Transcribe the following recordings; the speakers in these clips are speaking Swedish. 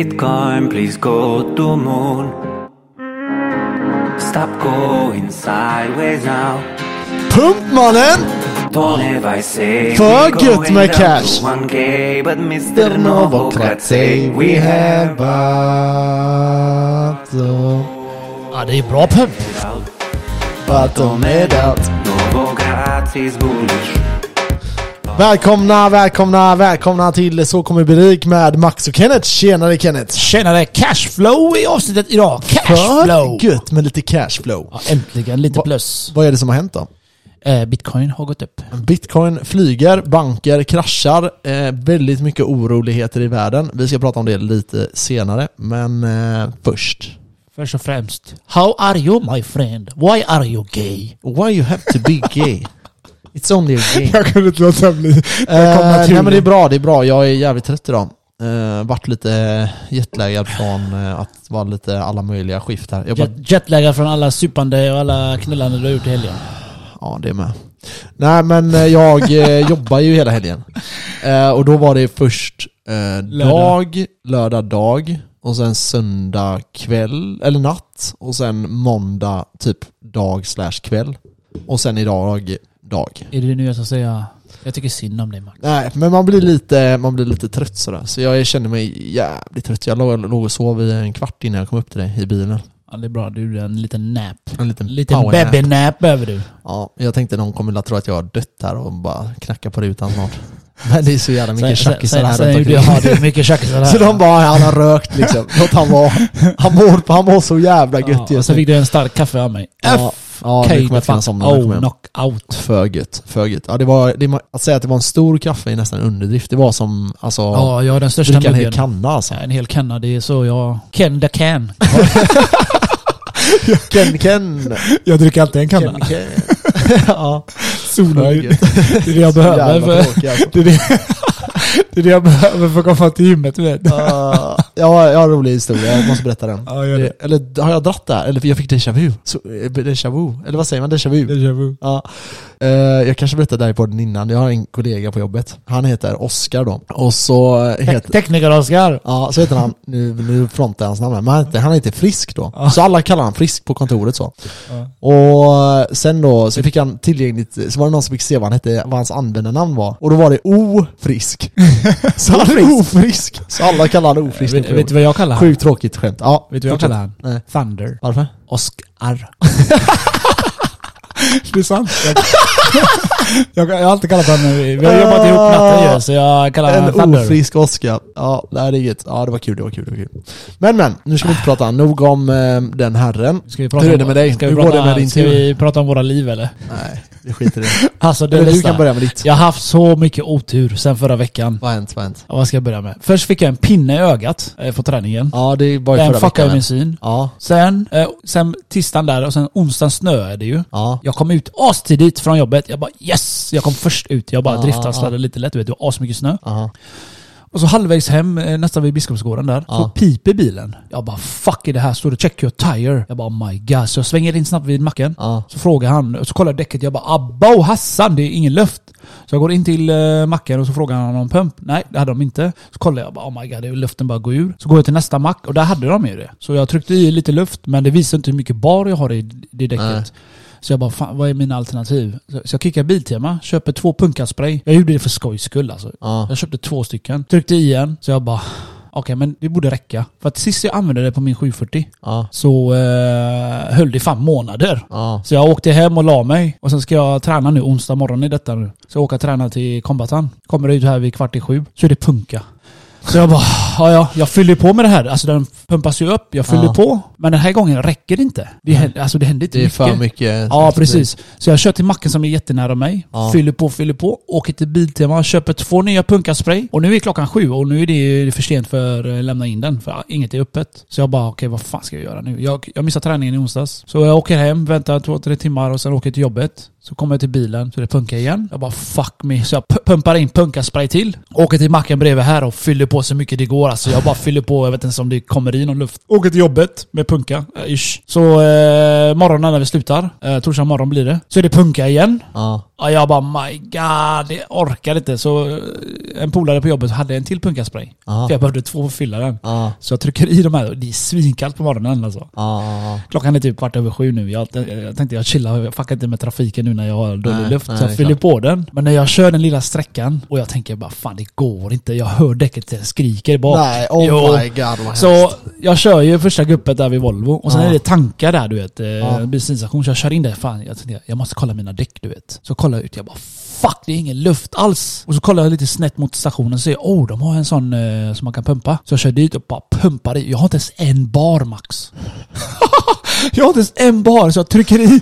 Bitcoin, please go to moon. Stop going sideways now. Pump mannen! Don't have I say För we gött going med down cash. to 1K, but Mr. Mr. Novokrat say we have battle. Ja, det är bra pump. Battle made out. Novokrat is bullish. Välkomna, välkomna, välkomna till Så kommer bli rik med Max och Kenneth. Tjenare Kenneth! Tjenare, cashflow i avsnittet idag. Cashflow! För gött med lite cashflow. Ja, äntligen lite Va- plus. Vad är det som har hänt då? Eh, Bitcoin har gått upp. Bitcoin flyger, banker kraschar, eh, väldigt mycket oroligheter i världen. Vi ska prata om det lite senare, men eh, först. Först och främst. How are you my friend? Why are you gay? Why you have to be gay? It's only a game. Jag kunde inte låta bli. Eh, nej men det är bra, det är bra. Jag är jävligt trött idag. Eh, vart lite jetlaggad från eh, att vara lite alla möjliga skift här. Jag bara, Jet, jetlagar från alla supande och alla knullande du har gjort i helgen. ja, det är med. Nej men jag jobbar ju hela helgen. Eh, och då var det först eh, dag, lördag dag, och sen söndag kväll, eller natt, och sen måndag typ dag slash kväll. Och sen idag dag. Är det nu jag ska säga? Jag tycker synd om dig Max. Nej, men man blir lite, man blir lite trött sådär. Så jag känner mig jävligt trött. Jag låg, låg och sov i en kvart innan jag kom upp till dig i bilen. Ja, det är bra. Du är en liten nap. En liten En liten babynap behöver du. Ja, jag tänkte någon kommer att tro att jag har dött här och bara knacka på rutan snart. Men det är så jävla mycket tjackisar här sen, runt sen, omkring. ja, det är mycket tjackisar här. Så de bara, han har rökt liksom. Låt han vara. Han mår, han mår så jävla gött ja, just så nu. fick du en stark kaffe av mig. Ja, ja nu kommer jag somna. jag kommer Oh, knockout. För gött, för gött. Ja, det var, det, att säga att det var en stor kaffe är nästan underdrift. Det var som, alltså, Ja, jag har den största dricka en hel kanna alltså. Ja, en hel kanna, det är så jag... Ken the can. Ken, Ken. Jag dricker alltid en Ken, Ken. ja. Gött. Det är det jag behöver. För, alltså. det, är det, det är det jag behöver för att komma till gymmet, du vet. Ja, ja, jag har en rolig historia, jag måste berätta den. Ja, gör det. Eller har jag dratt det här? Eller jag fick déjà vu. Så, eh, déjà vu? Eller vad säger man? Déjà vu? Déjà vu. Ja. Eh, jag kanske berättade det här i podden innan, jag har en kollega på jobbet. Han heter Oskar då. Och så heter... Tekniker-Oskar. Ja, så heter han, nu, nu frontar jag hans namn här, men han heter, han heter Frisk då. Så alla kallar han Frisk på kontoret så. Ja. Och sen då, så fick han tillgängligt, så var det någon som fick se vad han hette, vad hans användarnamn var. Och då var det O-frisk. Så han är ofrisk. Så alla kallar han ofrisk. Vet, vet du vad jag kallar han? Sjukt tråkigt skämt. Ja, Vet du vad jag kallar han? Nej. Thunder. Varför? Oskar. det är sant. Jag, jag har alltid kallat honom, vi har jobbat ihop natten ju, så jag kallar honom En Thunder. ofrisk Oskar. Ja, det är inget. Ja, det var kul, det var kul, det var kul. Men men, nu ska vi inte prata nog om eh, den herren. Ska vi prata Hur är det med dig? Ska vi Hur går prata, det med din ska tur? vi prata om våra liv eller? Nej, vi skiter i det. Alltså det Eller du kan börja med ditt. Jag har haft så mycket otur sen förra veckan. Vad har hänt? Vad har hänt? Ja, Vad ska jag börja med? Först fick jag en pinne i ögat eh, på träningen. Ja, det var ju Den förra fuckade veckan. min syn. Ja, Sen, eh, sen tisdagen där och sen onsdagen snöade det ju. ja. Jag kom ut astidigt från jobbet. Jag bara yes! Jag kom först ut. Jag bara Ja, driftaslade lite lätt. Du vet, det var asmycket snö. Aha. Och så halvvägs hem, eh, nästan vid Biskopsgården där, Ja. så piper bilen. Jag bara fuck är det här? Står det check your tire? Jag bara oh my god. Så jag svänger in snabbt vid macken. Ja. Så frågar han, och så kollar jag däcket. Jag bara abba och Hassan, det är ingen luft. Så jag går in till uh, macken och så frågar han om pump. Nej, det hade de inte. Så kollar jag bara oh my god, det är luften bara går ur. Så går jag till nästa mack och där hade de ju det. Så jag tryckte i lite luft, men det visar inte hur mycket bar jag har i det däcket. Nej. Så jag bara, fan, vad är mina alternativ? Så, så jag kickar Biltema, köper två punkarspray. Jag gjorde det för skojs skull alltså. Ja. Jag köpte två stycken, tryckte i en, så jag bara Okej men det borde räcka. För att sist jag använde det på min 740 Ja. så eh, höll det fan månader. Ja. Så jag åkte hem och la mig. Och sen ska jag träna nu onsdag morgon i detta nu. Så jag åker och tränar till Kombatan. Kommer ut här vid kvart i sju. Så är det punka. Så jag bara, ja ja, jag fyller på med det här. Alltså den pumpas ju upp, jag fyller Ja. på. Men den här gången räcker det inte. Det händer, alltså det händer inte Det är mycket. för mycket. Ja, precis. Så jag kör till macken som är jättenära mig, Ja. fyller på, fyller på, åker till Biltema, köper två nya punkarspray. Och nu är klockan sju och nu är det för sent för att lämna in den, för inget är öppet. Så jag bara, okej vad fan ska jag göra nu? Jag, jag missade träningen i onsdags. Så jag åker hem, väntar två, tre timmar och sen åker till jobbet. Så kommer jag till bilen, så det punkar igen. Jag bara fuck me. Så jag pu- pumpar in punkarspray till. Åker till macken bredvid här och fyller på så mycket det går. Alltså jag bara fyller på, jag vet inte ens om det kommer kommer i någon luft. Åker till jobbet med punka, eh, ish. Så eh, morgonen när vi slutar, eh, torsdag morgon blir det, så är det punka igen. Ja. Ja, jag bara my god, det orkar inte. Så eh, en polare på jobbet hade en till punkaspray. Ja. För jag behövde två för att fylla den. Ja. Så jag trycker i de här och det är svinkallt på morgonen alltså. Ja. Klockan är typ kvart över sju nu. Jag, jag tänkte jag chillar, jag fuckar inte med trafiken nu när jag har dålig Nej, luft. nej, så jag fyller klart. på den. Men när jag kör den lilla sträckan och jag tänker bara fan det går inte. Jag hör däcket skriker bak. Nej, oh Jo. my god vad Så hemskt. Jag kör ju första guppet där vid Volvo och sen Ja. är det tankar där du vet. Eh, Ja. Bensinstation. Så jag kör in där. Fan, jag tänkte jag måste kolla mina däck du vet. Så kollar jag ut. Jag bara fuck det är ingen luft alls. Och så kollar jag lite snett mot stationen och ser oh de har en sån eh, som man kan pumpa. Så jag kör dit och bara pumpar i. Jag har inte ens en bar max. jag har inte ens en bar så jag trycker i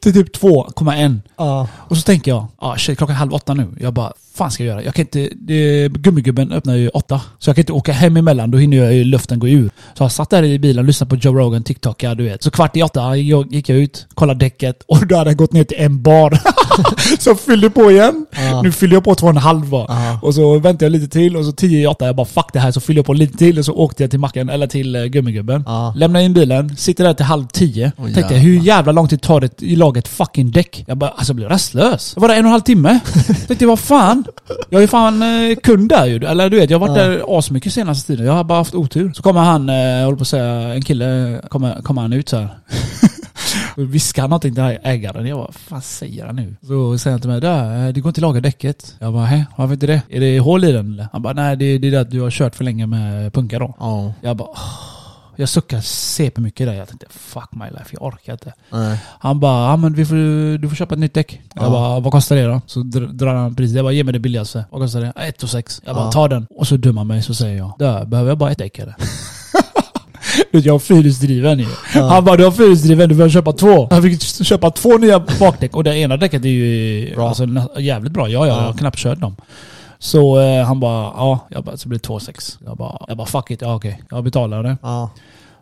till typ 2,1. Ja. Och så tänker jag, ah shit klockan är halv åtta nu. Jag bara, fan ska jag göra? Jag kan inte, det, gummigubben öppnar ju åtta. Så jag kan inte åka hem emellan, då hinner jag ju luften gå ur. Så jag satt där i bilen och lyssnade på Joe Rogan, TikTok, ja du vet. Så kvart i åtta jag- gick jag ut, kollade däcket och då hade jag gått ner till en bar. så jag fyllde på igen. Ja. Nu fyller jag på två och en halv. Ja. Och så väntade jag lite till och så tio i åtta, jag bara fuck det här. Så fyllde jag på lite till och så åkte jag till macken, eller till uh, gummigubben. Ja. Lämnade in bilen, sitter där till halv tio. Åh, Tänkte jävlar. hur jävla lång tid tar det i laget fucking däck? Jag bara, alltså jag blev rastlös. Det var där en och en halv timme. Tänkte vad fan. Jag är fan eh, kund där ju. Eller du vet, jag har varit Ja. där asmycket senaste tiden. Jag har bara haft otur. Så kommer han, eh, jag håller på att säga, en kille, kommer, kommer han ut så här. Viskar han någonting till ägaren. Jag bara, vad fan säger han nu? Så säger han till mig, där, eh, det går inte att laga däcket. Jag bara, hä? Varför inte det? Är det hål i den eller? Han bara, nej det, det är det att du har kört för länge med punka då. Ja. Jag bara, åh. Jag suckar CP mycket där. Jag tänkte, fuck my life, jag orkar inte. Nej. Han bara, ja men vi får, du får köpa ett nytt däck. Jag Ja. bara, vad kostar det då? Så dr- drar han priset. Jag bara, ge mig det billigaste. Vad kostar det? 1 och 6. Jag bara, Ja. ta den. Och så han mig så säger jag, där behöver jag bara ett däck eller? Jag har fyrhjulsdriven ju. Ja. Han bara, du har fyrhjulsdriven, du behöver köpa två. Han fick köpa två nya bakdäck och det ena däcket är ju Bra. Alltså, jävligt bra. Ja, ja, jag Ja. har knappt kört dem. Så eh, han bara, ja, jag bara, så blir det 2,6. Jag bara, jag bara fuck it, ja okej. Jag betalar det. Ja.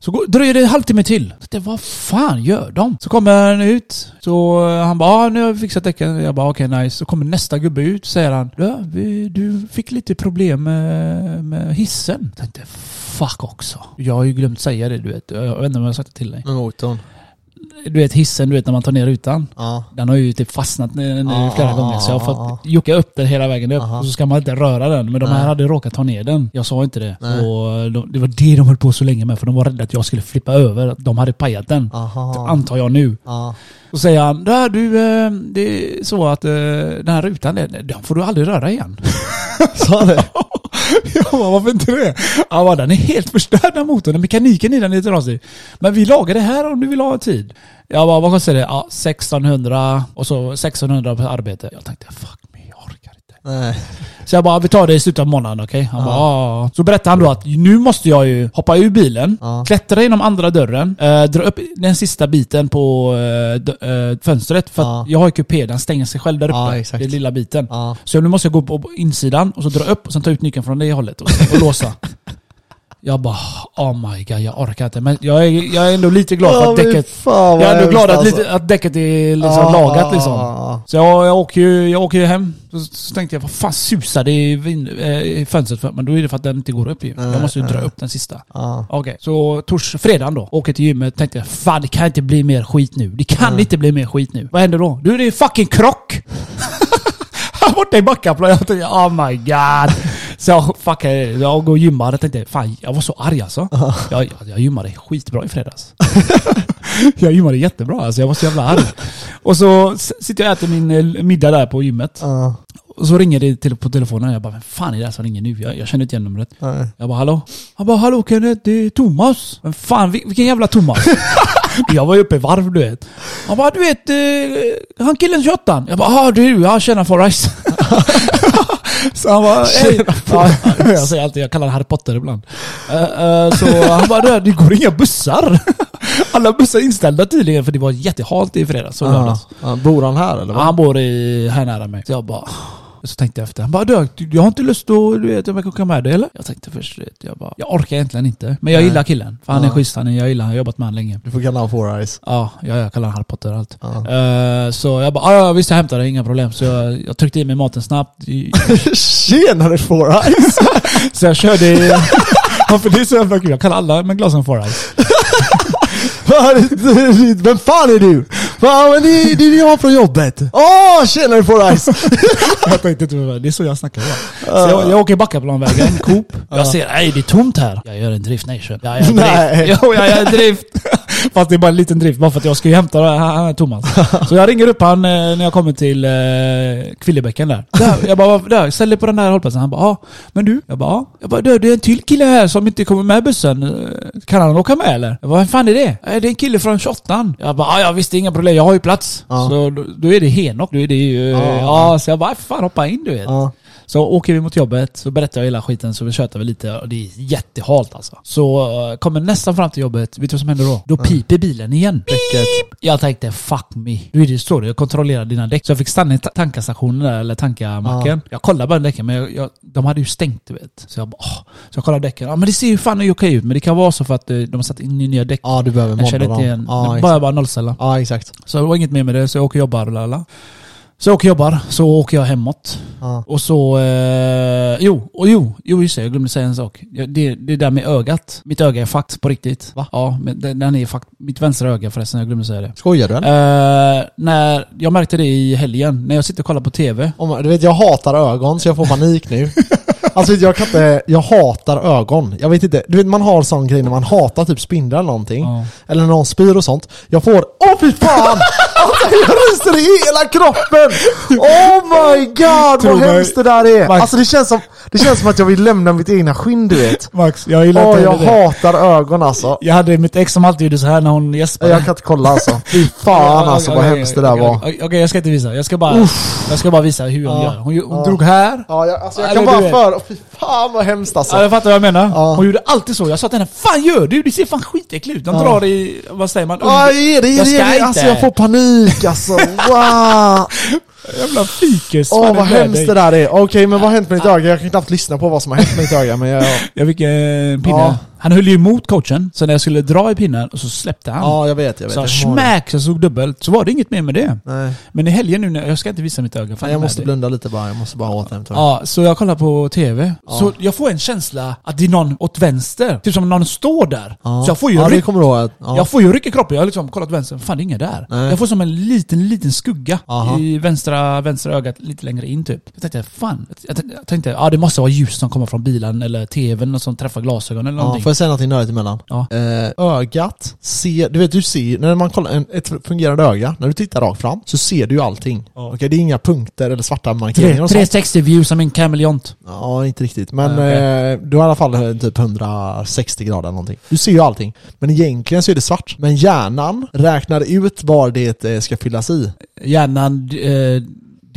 Så går, dröjer det en halvtimme till. Så det, vad fan gör de? Så kommer han ut. Så eh, han bara, ah, nu har vi fixat däcken. Jag bara, okej nice. Så kommer nästa gubbe ut säger han, ja, vi, du fick lite problem med, med hissen. Jag tänkte, fuck också. Jag har ju glömt säga det du vet. Jag vet inte om jag har sagt det till dig. Med motorn. Du vet hissen, du vet när man tar ner rutan. Ja. Den har ju typ fastnat nu Ja, flera ja, gånger så jag har fått jucka upp den hela vägen upp. Och så ska man inte röra den. Men de här Nej. hade råkat ta ner den. Jag sa inte det. Nej. Så de, det var det de höll på så länge med. För de var rädda att jag skulle flippa över. Att de hade pajat den. Antar jag nu. Ja. Så säger han, där du, eh, det är så att eh, den här rutan, den får du aldrig röra igen. Sa det? jag bara, varför inte det? Han bara, den är helt förstörd den motorn. Mekaniken i den är trasig. Men vi lagar det här om du vill ha tid. Jag bara, vad kostar det? Ja, 1600 och så 1600 på arbete. Jag tänkte, fuck me, jag orkar inte. Nej. Så jag bara, vi tar det i slutet av månaden, okej? Han bara, ja. Så berättade han då att nu måste jag ju hoppa ur bilen, Ja. klättra genom andra dörren, eh, dra upp den sista biten på eh, eh, fönstret. För Ja. att jag har ju kupé, den stänger sig själv där uppe. Ja, den lilla biten. Så nu måste jag gå på på insidan och så dra upp och sen ta ut nyckeln från det hållet och, och låsa. Jag bara, oh my god, jag orkar inte. Men jag är, jag är ändå lite glad för att däcket... Jag är ändå glad att, lite, att däcket är liksom Ja, lagat liksom. Så jag, jag, åker ju, jag åker hem. Så, så tänkte jag, vad fan susar det i, vin, eh, i fönstret för? Men då är det för att den inte går upp ju. Jag måste ju dra upp den sista. Ja. Okej, så tors, fredagen då. Åker till gymmet. Tänkte jag, fan det kan inte bli mer skit nu. Det kan Nej. inte bli mer skit nu. Vad händer då? Du är det fucking krock! Här borta i Backaplan. Jag tänkte, oh my god. Så jag fuckade, jag går och gymmar. Jag tänkte, fan jag var så arg alltså. Jag, jag, jag gymmade skitbra i fredags. jag gymmade jättebra alltså. Jag var så jävla arg. Och så sitter jag och äter min eh, middag där på gymmet. Och så ringer det till, på telefonen. Jag bara, vem fan är det som ringer nu? Jag, jag känner inte igen numret. Nej. Jag bara, hallå? Han bara, hallå Kenneth, det är Thomas. Men fan, vil- vilken jävla Thomas? jag var ju uppe i varv du vet. Han bara, du vet, eh, han killen 28 Jag bara, ah du, ja tjena Forrest. så han bara, hej. Ja, jag säger alltid, jag kallar Harry Potter ibland. Eh, eh, så han bara, "Du, det går inga bussar. Alla bussar är inställda tydligen för det var jättehalt i fredags och lördags. Ja. Bor han här eller? Ja, vad? han bor i, här nära mig. Så jag bara... Så tänkte jag efter. Han bara du, jag har inte lust att, du vet, jag kan komma med dig eller? Jag tänkte först, vet, jag bara, jag orkar egentligen inte. Men jag Nej. gillar killen. För han är Ja. schysst, är, jag gillar han, jag har jobbat med honom länge. Du får kalla honom Four Eyes. Ja, jag, kallar honom Harry och allt. Ja. Eh, så jag bara, "Ja, ja visst jag hämtar det, inga problem. Så jag, jag tryckte i mig maten snabbt. I- Tjenare Four Eyes! Så jag körde, Ja, för det är så jävla kul. Jag kallar alla med glasögon for eyes. Vem fan är du? Ja men det, det är jag från jobbet. Åh, tjenare for Ice! Jag tänkte inte det. Det är så jag snackar. Så jag, jag åker Backaplanvägen, Coop. Jag ser, nej det är tomt här. Jag gör en drift nation. Jag gör en Nej. drift. Jo, jag gör en drift. Fast det är bara en liten drift, bara för att jag ska ju hämta det här, Thomas. Så jag ringer upp han eh, när jag kommer till eh, Kvillebäcken där. där. Jag bara, där, ställ dig på den där hållplatsen. Han bara, ja. Men du? Jag bara, ja. Jag bara, du, det är en till kille här som inte kommer med bussen. Eh, Kan han åka med eller? Jag bara, vem fan är det? "Eh, Det är en kille från 28 Jag bara, ja, jag visste inga problem, jag har ju plats. Ja. Så då, då är det Henok, då är det ju... Ja. Ja, så jag bara, fan hoppa in du vet. Ja. Så åker vi mot jobbet, så berättar jag hela skiten, så vi tjötar vi lite och det är jättehalt alltså. Så eh, kommer nästan fram till jobbet, vet du vad som händer då? Då piper bilen igen. Däcket. Jag tänkte fuck me. Du är det står det, jag kontrollerar dina däck. Så jag fick stanna i ta- tankastationen där, eller tankamacken. Jag kollade bara däcken, men jag, jag, de hade ju stängt du vet. Så jag bara, åh. Så jag kollade däcken, ja men det ser ju fan okej ut, men det kan vara så för att eh, de har satt in nya däck. Ja, du behöver jag kände modda inte dem. igen. Ja, bara, bara nollställa. Ja, exakt. Så det var inget mer med det, så jag åker och jobbar och lalala. Så jag åker och jobbar, så åker jag hemåt. Ja. Och så... Eh, jo, och jo, jo just det, jag glömde säga en sak. Det, det där med ögat. Mitt öga är fucked på riktigt. Va? Ja, men den, den är fucked. Mitt vänstra öga förresten, jag glömde säga det. Skojar du eller? Eh, när, jag märkte det i helgen, när jag sitter och kollar på TV. Om, du vet, jag hatar ögon så jag får panik nu. Alltså jag kan inte, jag hatar ögon. Jag vet inte, du vet man har sån grej när man hatar typ spindlar eller någonting. Ja. Eller när någon spyr och sånt. Jag får, åh fy fan! Alltså jag ryser i hela kroppen! Oh my god Tro vad mig. hemskt det där är! Max. Alltså det känns som, det känns som att jag vill lämna mitt egna skinn du vet. Max, jag gillar Åh inte jag det. hatar ögon alltså. Jag hade mitt ex som alltid gjorde så här när hon gäspade. Jag kan inte kolla alltså. Fy fan alltså vad hemskt det där var. Okej, jag ska inte visa. Jag ska bara, jag ska bara visa hur hon gör. Hon, hon drog här. Ja, jag, alltså jag Eller kan du bara vet. för, fy fan vad hemskt alltså. Ja, jag fattar vad jag menar. Ja. Hon gjorde alltid så. Jag sa till henne, Fan gör du? Det ser fan skitäckligt ut. De Ja. drar i, vad säger man? Ja, ge det, ge Jag det, det. inte. Alltså jag får panik alltså. Wow! Jävla fikes. Åh Fan, vad hemskt dig. det där är. Okej men vad har hänt med ditt öga? Jag kan knappt lyssna på vad som har hänt med ditt öga men jag... Jag fick eh, en pinne. Ja. Han höll ju emot coachen, så när jag skulle dra i pinnen så släppte han. Ja jag vet, jag vet. så jag smack, så såg dubbelt. Så var det inget mer med det. Nej, Men i helgen nu, när, jag ska inte visa mitt öga. Nej jag måste blunda lite bara, jag måste bara återhämta mig. Ja, så jag kollar på TV. Ja. Så jag får en känsla att det är någon åt vänster. Typ som någon står där. Ja. Så jag får ju ja, ryck, kommer du ihåg ja. jag får ju ryck i kroppen. Jag har liksom kollat vänster. Fan det är inget där. Nej. Jag får som en liten, liten skugga Aha. i vänstra, vänstra ögat lite längre in typ. Jag tänkte, fan. Jag tänkte, ja det måste vara ljus som kommer från bilen eller TVn och som träffar glasögon eller Ja, någonting. Får jag säga någonting nördigt emellan? Ja. Eh, ögat, ser, du vet du ser, när man kollar en, ett fungerande öga, när du tittar rakt fram så ser du ju allting. Ja. Okej, det är inga punkter eller svarta markeringar och sånt. 360 view som en kameleont. Ja, inte riktigt. Men Ja, okej. eh, du har i alla fall eh, typ 160 grader eller någonting. Du ser ju allting. Men egentligen så är det svart. Men hjärnan räknar ut var det eh, ska fyllas i. Hjärnan eh,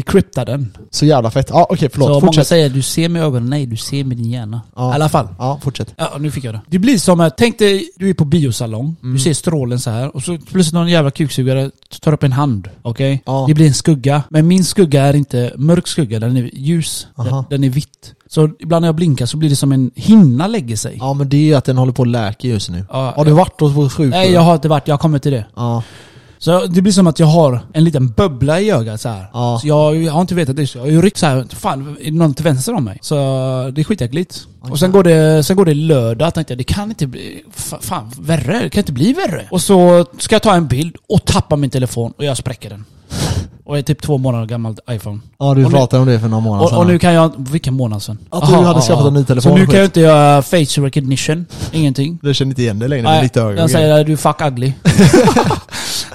decryptar den. Så jävla fett. Ja, okej förlåt. så många Fortsätt. säger du ser med ögonen. Nej, du ser med din hjärna. Ja. I alla fall. Ja, fortsätt. Ja, nu fick jag det. Det blir som att, tänk dig, du är på biosalong, Mm. du ser strålen så här och så plötsligt någon jävla kuksugare tar upp en hand. Okej? Ja. Det blir en skugga. Men min skugga är inte mörk skugga, den är ljus. Den, den är vitt. Så ibland när jag blinkar så blir det som en hinna lägger sig. Ja, men det är ju att den håller på att läka just nu. Ja, Har du varit hos vår sjukvård? Nej, jag har inte varit, jag kommit till det. Ja. Så det blir som att jag har en liten bubbla i ögat så här. Ja. Så jag, jag har inte vetat det, så jag har ju ryckt så här. fan är det någon till vänster om mig? Så det är skitäckligt. Och sen går det, sen går det lördag, tänkte jag det kan inte bli, fa- fan värre, det kan inte bli värre. Och så ska jag ta en bild och tappa min telefon och jag spräcker den. Och är typ två månader gammal iPhone. Ja, du Och nu- pratade om det för några månader sedan. och nu kan jag, vilken månad sen? Att du hade skaffat en ny telefon Så nu kan jag inte göra face recognition, ingenting. Du känner inte igen det längre med ditt öga. den säger du är fuck ugly.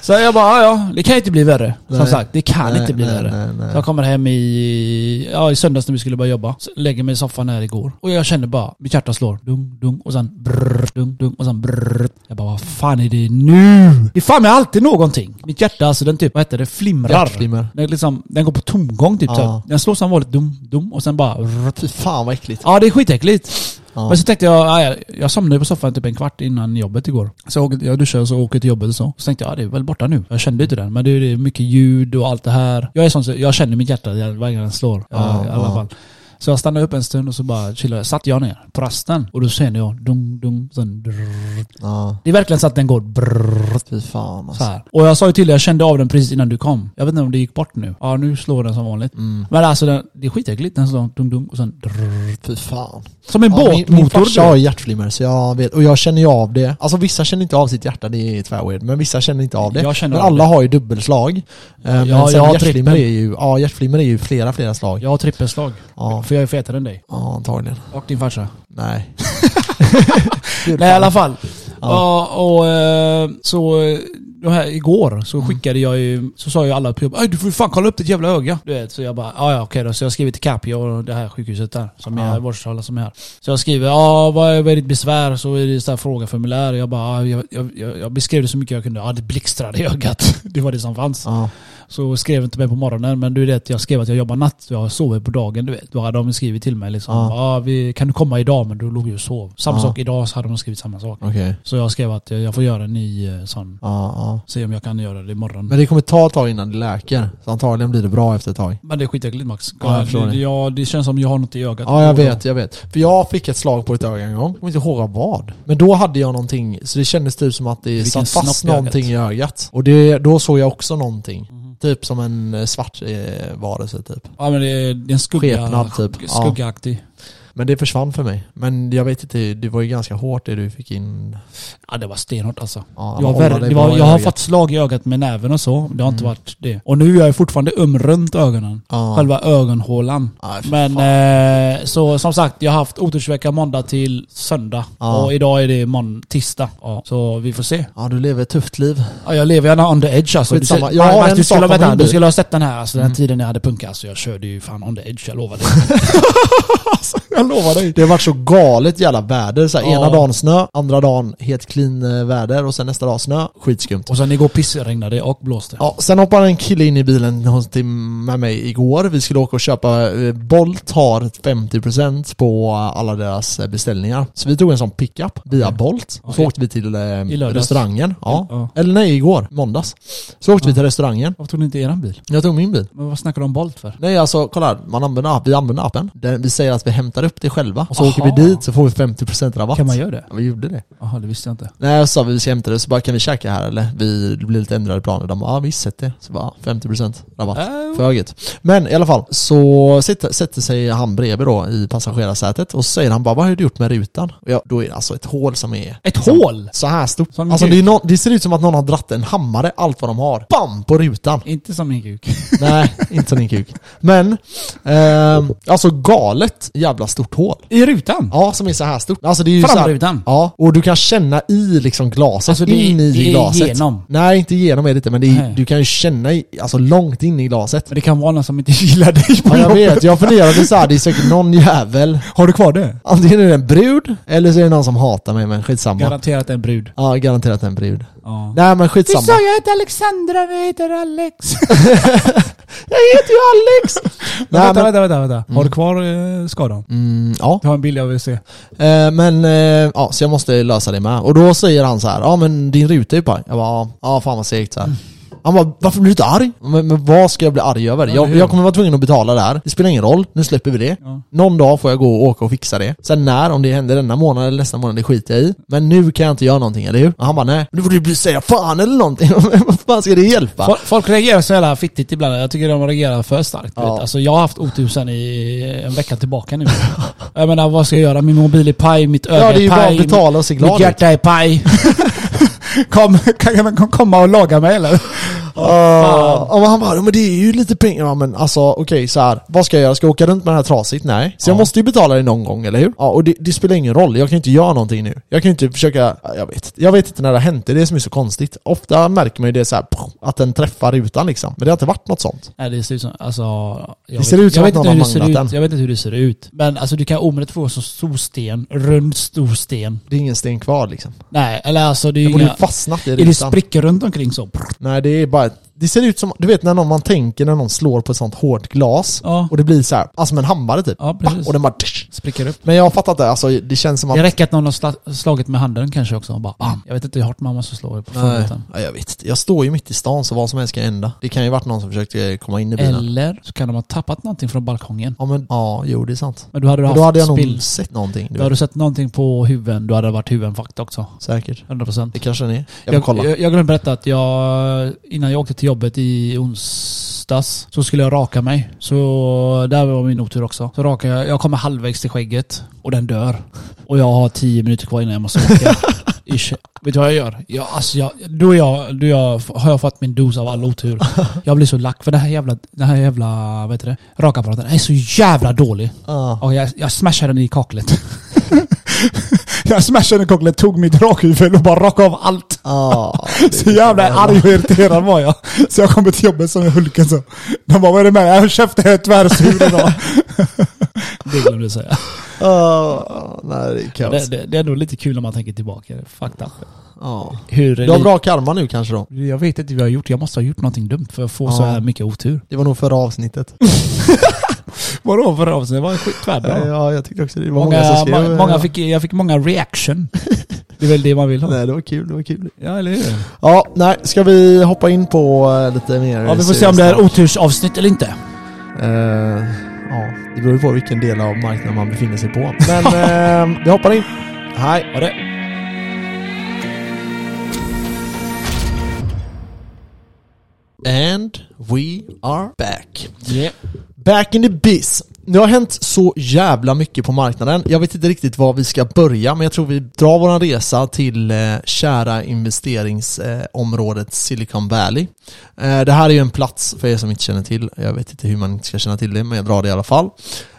så jag bara, ja, ja, det kan inte bli värre. Som Nej. sagt, det kan Nej, inte bli nej, värre. Så jag kommer hem i, ja, i söndags när vi skulle börja jobba. Så lägger mig i soffan här igår. Och jag känner bara, mitt hjärta slår. Dung, dung. Och sen brrr, dung, dung. Och sen brrr. Jag bara, vad fan är det nu? Det är fan med alltid någonting. Mitt hjärta, alltså den typ, vad heter det? Flimrar. Hjärtflimmer. Den, liksom, den går på tomgång typ. Ja. Så. Den slår som vanligt dum, dum. Och sen bara... Fy fan vad äckligt. Ja, det är skitäckligt. Ja. Men så tänkte jag, ja, jag, jag somnade på soffan typ en kvart innan jobbet igår. Så jag, duschade och så åker till jobbet och så. Så tänkte jag, ja det är väl borta nu. Jag kände inte den, men det är mycket ljud och allt det här. Jag är sån, så jag känner mitt hjärta varje gång den slår. Ja, i alla fall. Så jag stannade upp en stund och så bara chillade. Satt jag ner på rasten och då kände jag dung, dung, sen drrr, Ja, Det är verkligen så att den går brrrr, fy fan så alltså. här. Och jag sa ju till dig, jag kände av den precis innan du kom. Jag vet inte om det gick bort nu. Ja, nu slår den som vanligt. Mm. Men alltså den, det är skitäckligt. Den slår dum dum och sen drrrr. Fy fan. Som en Ja, min, min båtmotor. farsa har hjärtflimmer så jag vet, och jag känner ju av det. Alltså vissa känner inte av sitt hjärta, det är tvärweird. Men vissa känner inte av det. Jag känner men alla det. har ju dubbelslag. Eh, men Ja, sen jag hjärtflimmer är ju, ja hjärtflimmer är ju flera, flera slag. Jag har trippelslag. Ja, För jag är fetare än dig. ja antagligen. Och din farsa. Nej. Nej i alla fall. Ja. Ja. Och, eh, så de här, igår så Mm. skickade jag ju, så sa ju alla på jobbet "Aj, du får fan kolla upp ditt jävla öga. Du vet, så jag bara, ja ja okej då. Så jag skriver till Capio och det här sjukhuset där, som Ja. är vårdcentralen som är här. Så jag skriver, ja vad är, vad är ditt besvär? Så är det så här frågeformulär. Jag bara, ja, jag, jag, jag, jag beskrev det så mycket jag kunde. Ja det blixtrade i ögat. Det var det som fanns. Ja. Så skrev inte mig på morgonen, men du vet jag skrev att jag jobbar natt. Jag sover på dagen, du vet. Då hade de skrivit till mig liksom. Ja. Ja. vi, kan du komma idag? Men då låg jag och sov. Samma Ja. sak idag så hade de skrivit samma sak. Okej. Så jag skrev att jag jag får göra en ny eh, sån. Se om jag kan göra det imorgon. Men det kommer ta ett tag innan det läker. Så antagligen blir det bra efter ett tag. Men det är skitäckligt Max. Ja, jag det, det. ja, det känns som jag har något i ögat. Ja, jag vet, jag vet. För jag fick ett slag på ett öga en gång. Jag kommer inte ihåg vad. Men då hade jag någonting, så det kändes typ som att det Vilken satt fast någonting i ögat. Och det, då såg jag också någonting. Typ som en eh, svart eh, varelse typ. Ja men det är, det är en skugga, Skepnad, typ. Ja. Men det försvann för mig. Men jag vet inte, det var ju ganska hårt det du fick in. Ja det var stenhårt alltså. Ja, Jag, dig det var, jag har fått slag i ögat med näven och så. Det har inte Mm. varit det. Och nu är jag fortfarande öm runt ögonen. Ja. Själva ögonhålan. För Men eh, så som sagt, jag har haft otursvecka måndag till söndag. Ja. Och idag är det mån- tisdag. Ja, så vi får se. Ja, du lever ett tufft liv. Ja, jag lever gärna on the edge alltså. Du, ser- Jag har en du, skulle, vänta, du skulle ha sett den här, alltså, den Mm. tiden jag hade punka. Alltså, jag körde ju fan on the edge, jag lovar dig. jag lovar dig. Det har varit så galet jävla väder. Så här, Ja. Ena dagen snö, andra dagen helt clean eh, väder och sen nästa dag snö. Skitskumt. Och sen igår pissregnade och blåste. Ja, sen hoppade en kille in i bilen till, med mig igår. Vi skulle åka och köpa, eh, Bolt har 50% på alla deras eh, beställningar. Så vi tog en sån pickup via Bolt. Och så Ja, åkte vi till eh, restaurangen. Ja. Ja. Eller nej, igår, måndags. Så åkte vi till restaurangen. Varför tog ni inte eran bil? Jag tog min bil. Men vad snackar du om Bolt för? Nej alltså kolla här, man använder, vi använder appen. Den, vi säger att vi hämtar upp det själva. Och så Aha. åker vi dit så får vi 50% rabatt. Kan man göra det? Ja, vi gjorde det. Jaha, det visste jag inte. Nej, jag sa vi ska hämta det, så bara kan vi käka här eller? Vi, det blir lite ändrade planer. De bara, ja visst sätt det. Så bara, 50% rabatt. Äh, För ögat. Men i alla fall, så sitter, sätter sig han bredvid då i passagerarsätet och så säger han bara, vad har du gjort med rutan? Och jag, då är det alltså ett hål som är Ett liksom hål? Så här stort. Som Alltså det, nå- det ser ut som att någon har dratt en hammare, allt vad de har. BAM! På rutan. Inte som min kuk. Nej, inte som din kuk. Men, ehm, alltså galet jävla stort hål. I rutan? Ja, som är så här stort. Alltså det är ju så här, Framrutan? Ja, och du kan känna i liksom glaset, Alltså, det är- in i det är glaset. genom? Nej, inte genom är det inte, men det är, Nej. du kan ju känna i, alltså långt in i glaset. Men det kan vara någon som inte gillar dig på Ja, jag jobbet. vet, jag funderade så här, det är säkert någon jävel. Har du kvar det? Antingen är det en brud, eller så är det någon som hatar mig, men skitsamma. Garanterat en brud. ja, garanterat en brud. Ja. Nej men skitsamma. jag heter Alexandra, jag heter Alex. Jag heter ju Alex! Men Nej, vänta, men, vänta, vänta, vänta. Har du kvar eh, skadan? Mm, ja. Jag har en bild jag vill se. Eh, men, eh, ja, så jag måste lösa det med. Och då säger han så här, ja men din ruta är ju paj. Jag bara, ja, fan vad segt så här. Han bara, varför blir du inte arg? Men, men vad ska jag bli arg över? Ja, Jag, jag kommer vara tvungen att betala det här. Det spelar ingen roll, nu släpper vi det. Ja. Någon dag får jag gå och åka och fixa det. Sen när, om det händer denna månad eller nästa månad, det skiter jag i. Men nu kan jag inte göra någonting, eller hur? Och han bara, nej, nu får du bli- säga fan eller någonting. vad fan ska det hjälpa? Folk, folk reagerar så jävla fittigt ibland. Jag tycker de reagerar för starkt. Ja. Alltså, jag har haft otur sen i en vecka tillbaka nu. jag menar, vad ska jag göra? Min mobil är paj, mitt öga Ja, är paj, att betala och se glad mitt hjärta är paj. Kom, kan man kom- komma och laga mig eller? Ja, men han bara, "Ja, men det är ju lite pengar. Ja, men alltså okej, så här. Vad ska jag göra? Ska jag åka runt med det här trasigt? Nej. Så jag Ja. måste ju betala det någon gång, eller hur? Ja, och det, det spelar ingen roll. Jag kan ju inte göra någonting nu. Jag kan ju inte försöka, jag vet Jag vet inte när det har hänt. Det är det som är så konstigt. Ofta märker man ju det så här, poff, att den träffar rutan liksom. Men det har inte varit något sånt. Nej det ser ut som, alltså... Jag Det ser ut som jag att vet någon inte har hur det ser magnat ut. den. Jag vet inte hur det ser ut. Men alltså du kan omöjligt få så stor sten, rund stor sten. Det är ingen sten kvar liksom. Nej, eller alltså det är ju Den borde ju fastnat i Är det rutan. sprickor runt omkring så? Nej, det är bara ett Det ser ut som, du vet när någon, man tänker när någon slår på ett sånt hårt glas Ja. och det blir så här, alltså med en hammare typ. Ja, precis. Och den bara... tsch. Spricker upp. Men jag har fattat det, alltså det känns som att... Det räcker att någon har sla- slagit med handen kanske också. och Bara, bam. Jag vet inte hur hårt man måste slå på Nej, foten. ja, jag vet. Jag står ju mitt i stan så vad som helst kan hända. Det kan ju varit någon som försökte komma in i bilen. Eller så kan de ha tappat någonting från balkongen. Ja men, ja, jo det är sant. Men då hade du Men då hade jag nog spill. sett någonting. Du Då hade du sett någonting på huven, då hade det varit huvenfakt också. Säkert. 100%. Det kanske den är. Jag Jag, jag, jag glömde berätta att jag, innan jag åkte till jobbet i onsdags, så skulle jag raka mig. Så där var min otur också. Så rakar jag, jag kommer halvvägs till skägget och den dör. Och jag har tio minuter kvar innan jag måste åka. Ish. Vet du vad jag gör? Jag, alltså jag, då, jag, då jag, har jag fått min dos av all otur. Jag blir så lack för det här jävla, den här jävla, vad heter det? Rakapparaten är så jävla dålig. Ja. Och jag, jag smashade den i kaklet. jag smashade kaklet, tog mitt rakhuvud och bara rakade av allt. Ja, Så jävla arg och irriterad var jag. Så jag kommer till jobbet som en Hulken så. De bara, vad är det med dig? Jag käften är tvärsur idag. det glömde jag säga. Ja, nej det är kaos. Det, det, det är ändå lite kul när man tänker tillbaka. Fucked up. Ja. Hur... Du har bra karma nu kanske då? Jag vet inte vad jag har gjort. Jag måste ha gjort någonting dumt för att få så Ja. här mycket otur. Det var nog förra avsnittet. Vadå för avsnitt? Det var skit tvärbra. Ja, jag tyckte också det. Det var många, som Många, skrev. må- många fick, jag fick många reaction. Det är väl det man vill ha. Nej, det var kul, det var kul. Ja, eller hur? Ja, nej, ska vi hoppa in på eh, lite mer Ja, vi får se om det är otursavsnitt eller inte. Eh, ja, det beror ju på vilken del av marknaden man befinner sig på. Men eh, vi hoppar in. Hej. Ja, det. And we are back. Yeah. Back in the biz. Det har hänt så jävla mycket på marknaden. Jag vet inte riktigt var vi ska börja, men jag tror vi drar våran resa till eh, kära investeringsområdet eh, Silicon Valley. Eh, det här är ju en plats, för er som inte känner till, jag vet inte hur man inte ska känna till det, men jag drar det i alla fall.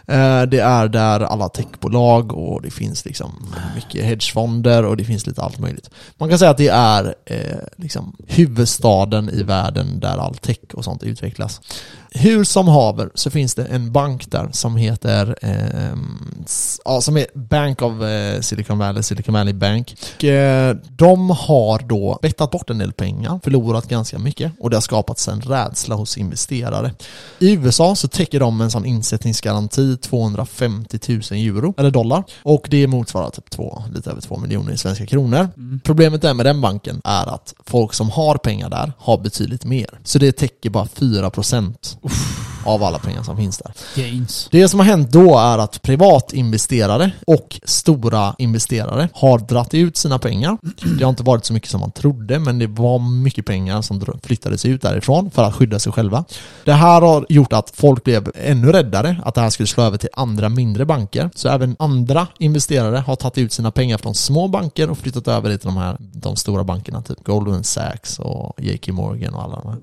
Eh, det är där alla techbolag och det finns liksom mycket hedgefonder och det finns lite allt möjligt. Man kan säga att det är eh, liksom huvudstaden i världen där all tech och sånt utvecklas. Hur som haver så finns det en bank där som heter eh, ja, som är Bank of eh, Silicon Valley, Silicon Valley Bank. Och, eh, de har då bettat bort en del pengar, förlorat ganska mycket och det har skapats en rädsla hos investerare. I USA så täcker de en sån insättningsgaranti 250 000 euro, eller dollar, och det motsvarar typ två, lite över 2 miljoner i svenska kronor. Problemet är med den banken är att folk som har pengar där har betydligt mer. Så det täcker bara 4% av alla pengar som finns där. Gains. Det som har hänt då är att privatinvesterare och stora investerare har dratt ut sina pengar. Det har inte varit så mycket som man trodde, men det var mycket pengar som flyttades ut därifrån för att skydda sig själva. Det här har gjort att folk blev ännu räddare att det här skulle slå över till andra mindre banker. Så även andra investerare har tagit ut sina pengar från små banker och flyttat över det till de här de stora bankerna, typ Goldman Sachs och JK Morgan och alla de här.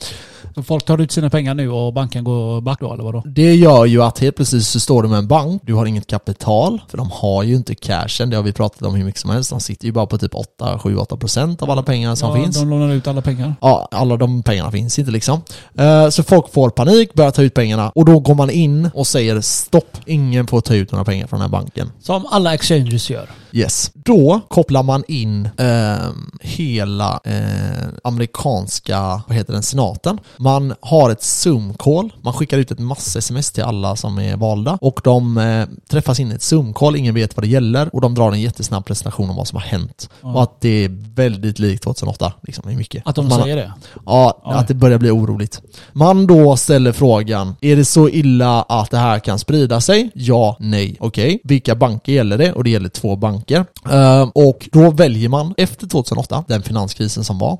Så folk tar ut sina pengar nu och banken går back då, eller vadå? Det gör ju att helt plötsligt så står du med en bank, du har inget kapital, för de har ju inte cashen, det har vi pratat om hur mycket som helst. De sitter ju bara på typ 8, 7, 8 procent av alla pengar som ja, finns. De lånar ut alla pengar. Ja, alla de pengarna finns inte liksom. Eh, Så folk får panik, börjar ta ut pengarna och då går man in och säger stopp, ingen får ta ut några pengar från den här banken. Som alla exchanges gör. Yes. Då kopplar man in ehm, hela eh, amerikanska, vad heter den, senaten. Man har ett Zoom-call, man skickar ut ett massa-sms till alla som är valda och de eh, träffas in i ett Zoom-call, ingen vet vad det gäller och de drar en jättesnabb presentation om vad som har hänt. Ja. Och att det är väldigt likt 2008, liksom, i mycket. Att de man, säger det. Ja, Oj. att det börjar bli oroligt. Man då ställer frågan, är det så illa att det här kan sprida sig? Ja, nej, okej. Vilka banker gäller det? Och det gäller två banker. Ehm, och då väljer man, efter 2008, den finanskrisen som var,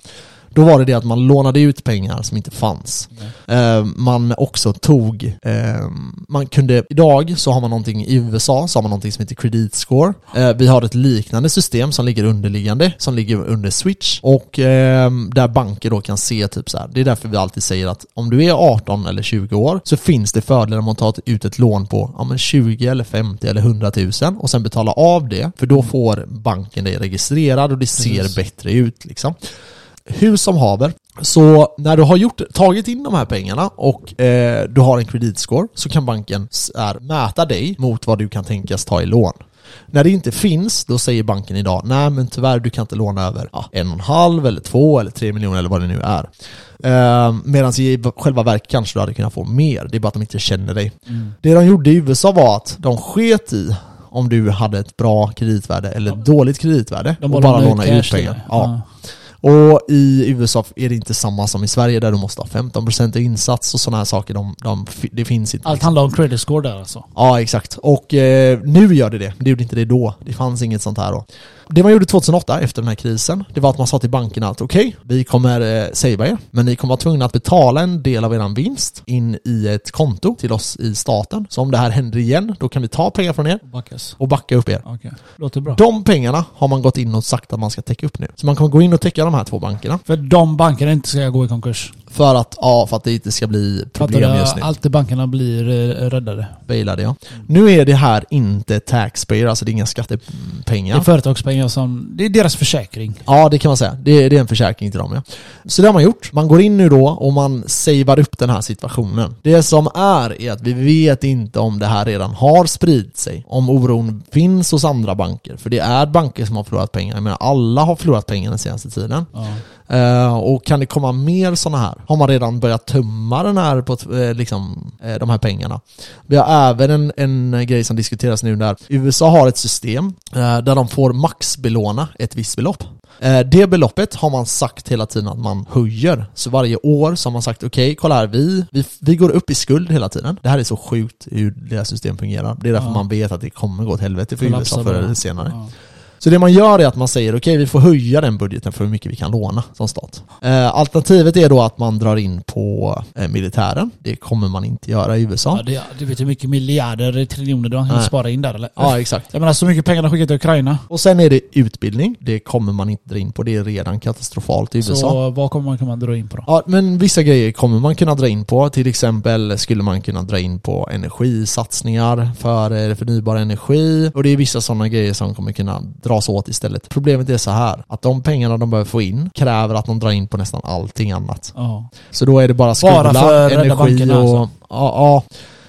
då var det det att man lånade ut pengar som inte fanns. Ehm, man också tog, ehm, man kunde, idag så har man någonting i USA, så har man någonting som heter credit score. Eh, vi har ett liknande system som ligger underliggande, som ligger under switch och ehm, där banker då kan se typ så här. det är därför vi alltid säger att om du är 18 eller 20 år så finns det fördelar om att ta ut ett lån på ja, men 20 eller 50 eller 100 000 och sen betala av det, för då får banken dig registrerad och det ser Precis. bättre ut liksom hur som haver, så när du har gjort, tagit in de här pengarna och eh, du har en kreditscore så kan banken är, mäta dig mot vad du kan tänkas ta i lån. När det inte finns, då säger banken idag nej men tyvärr du kan inte låna över ja, en och en halv eller två eller tre miljoner eller vad det nu är. Uh, Medan i själva verket kanske du hade kunnat få mer, det är bara att de inte känner dig. Det de gjorde i USA var att de sket i om du hade ett bra kreditvärde eller ett dåligt kreditvärde De och bara bara lånar låna ut pengar. dig. Ja. Och i USA är det inte samma som i Sverige där du måste ha 15% i insats och sådana här saker. De, de, det finns inte. Allt handlar om credit score där alltså. Ja, exakt. Och eh, nu gör det det. Det gjorde inte det då. Det fanns inget sånt här då. Det man gjorde 2008 efter den här krisen, det var att man sa till bankerna att okej, vi kommer eh, savea er, men ni kommer vara tvungna att betala en del av er vinst in i ett konto till oss i staten. Så om det här händer igen, då kan vi ta pengar från er Backas. och backa upp er. Okej. Låter bra. De pengarna har man gått in och sagt att man ska täcka upp nu. Så man kommer gå in och täcka de här två bankerna. För de bankerna inte ska gå i konkurs. För att, ja, för att det inte ska bli Fattar problem du? just nu. Alltid bankerna blir eh, räddade. Bailade ja. Nu är det här inte taxpayer, alltså det är inga skattepengar. Det är företagspengar som... Det är deras försäkring. Ja, det kan man säga. Det, det är en försäkring till dem ja. Så det har man gjort. Man går in nu då och man savear upp den här situationen. Det som är, är att vi vet inte om det här redan har spridit sig. Om oron finns hos andra banker. För det är banker som har förlorat pengar. Jag menar, alla har förlorat pengar den senaste tiden. Ja. Eh, och kan det komma mer sådana här? Har man redan börjat tumma den här på eh, liksom, eh, de här pengarna? Vi har även en, en grej som diskuteras nu där USA har ett system där de får maxbelåna ett visst belopp. Det beloppet har man sagt hela tiden att man höjer. Så varje år så har man sagt okej, kolla här, vi, vi, vi går upp i skuld hela tiden. Det här är så sjukt hur deras system fungerar. Det är därför Ja. man vet att det kommer gå åt helvete för USA förr eller senare. Ja. Så det man gör är att man säger okej, vi får höja den budgeten för hur mycket vi kan låna som stat. Eh, alternativet är då att man drar in på eh, militären. Det kommer man inte göra i USA. Ja, det, du vet hur mycket miljarder, triljoner de kan Nej. spara in där eller? Ja, exakt. Jag menar så mycket pengar de skickat till Ukraina. Och sen är det utbildning. Det kommer man inte dra in på. Det är redan katastrofalt i USA. Så vad kommer man kunna dra in på då? Ja, men vissa grejer kommer man kunna dra in på. Till exempel skulle man kunna dra in på energisatsningar för eh, förnybar energi. Och det är vissa sådana grejer som kommer kunna dras åt istället. Problemet är så här, att de pengarna de behöver få in kräver att de drar in på nästan allting annat. Ja. Så då är det bara skola, Bara för energi och... alltså. Ja, ja.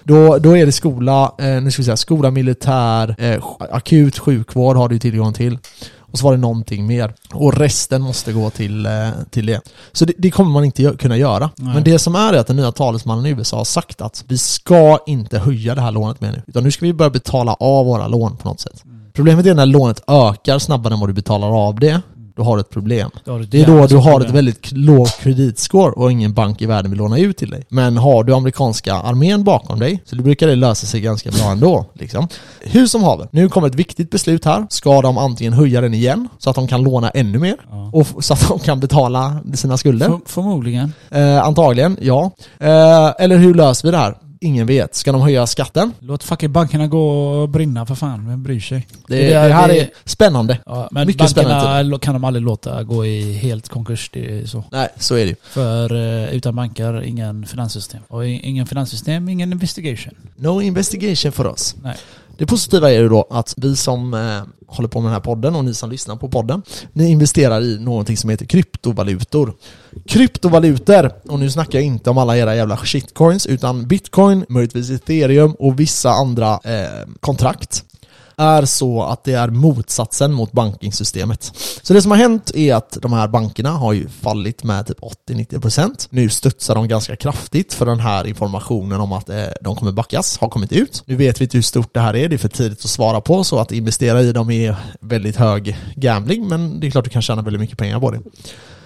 Då, då är det skola, eh, nu ska vi säga, skola, militär, eh, akut sjukvård har du tillgång till. Och så var det någonting mer. Och resten måste gå till, eh, till det. Så det, det kommer man inte kunna göra. Nej. Men det som är är att den nya talesmannen i USA har sagt att vi ska inte höja det här lånet mer nu. Utan nu ska vi börja betala av våra lån på något sätt. Problemet är när lånet ökar snabbare än vad du betalar av det. Då har du ett problem. Du ett Det är då du har problem. ett väldigt lågt kreditscore och ingen bank i världen vill låna ut till dig. Men har du amerikanska armén bakom dig så brukar det lösa sig ganska bra ändå. Liksom. Hur som haver, nu kommer ett viktigt beslut här. Ska de antingen höja den igen så att de kan låna ännu mer Ja. och så att de kan betala sina skulder? För, förmodligen. Eh, antagligen, ja. Eh, eller hur löser vi det här? Ingen vet. Ska de höja skatten? Låt fucking bankerna gå och brinna för fan. Vem bryr sig? Det, Det det, är- här det- är spännande. Ja, men Mycket spännande bankerna lo- kan de aldrig låta gå i helt konkurs. Det är så. Nej, så är det. För eh, utan banker, ingen finanssystem. Och ingen finanssystem, ingen investigation. No investigation för oss. Nej. Det positiva är ju då att vi som eh, håller på med den här podden och ni som lyssnar på podden, ni investerar i någonting som heter kryptovalutor. Kryptovalutor, och nu snackar jag inte om alla era jävla shitcoins, utan bitcoin, möjligtvis ethereum och vissa andra eh, kontrakt är så att det är motsatsen mot bankingsystemet. Så det som har hänt är att de här bankerna har ju fallit med typ 80-90%. Nu studsar de ganska kraftigt för den här informationen om att eh, de kommer backas har kommit ut. Nu vet vi inte hur stort det här är, det är för tidigt att svara på så att investera i dem är väldigt hög gambling men det är klart du kan tjäna väldigt mycket pengar på det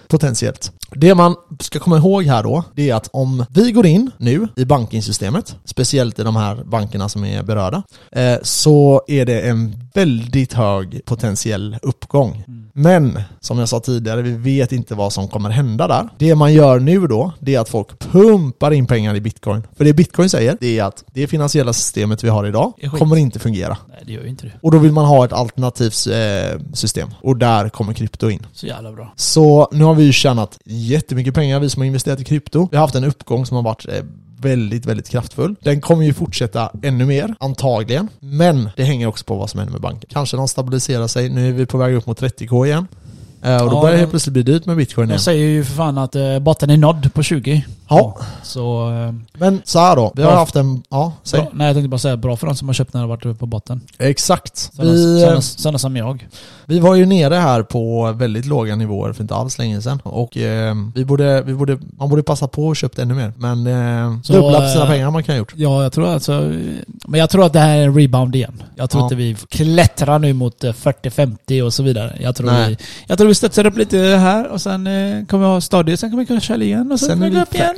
potentiellt. Det man ska komma ihåg här då, det är att om vi går in nu i bankingsystemet, speciellt i de här bankerna som är berörda, eh, så är det en väldigt hög potentiell uppgång. Men, som jag sa tidigare, vi vet inte vad som kommer hända där. Det man gör nu då, det är att folk pumpar in pengar i bitcoin. För det bitcoin säger, det är att det finansiella systemet vi har idag kommer inte fungera. Nej, det gör ju inte det. Och då vill man ha ett alternativt eh, system. Och där kommer krypto in. Så jävla bra. Så nu har vi ju tjänat jättemycket pengar, vi som har investerat i krypto. Vi har haft en uppgång som har varit eh, väldigt, väldigt kraftfull. Den kommer ju fortsätta ännu mer, antagligen. Men det hänger också på vad som händer med banken. Kanske de stabiliserar sig, nu är vi på väg upp mot 30k igen. Eh, och då Ja, börjar det de- helt plötsligt bli dyrt med bitcoin igen. De säger ju för fan att eh, botten är nådd på 20. Ja, Så... Eh, men så här då. Vi har haft en... Ja, säg. bra, nej jag tänkte bara säga bra för de som har köpt när det har varit uppe på botten. Exakt. Sådana, Vi, sådana, sådana som jag. Vi var ju nere här på väldigt låga nivåer för inte alls länge sedan. Och eh, vi borde, vi borde, man borde passa på och köpt ännu mer. Men eh, Så, dubbla sina eh, pengar man kan ha gjort. Ja, jag tror alltså... Men jag tror att det här är en rebound igen. Jag tror Ja. inte vi klättrar nu mot eh, 40-50 och så vidare. Jag tror, Nej. vi, jag tror vi studsar upp lite här och sen eh, kommer vi ha stadier, sen kommer vi kunna köra igen och sen, Sen kommer vi gå upp igen.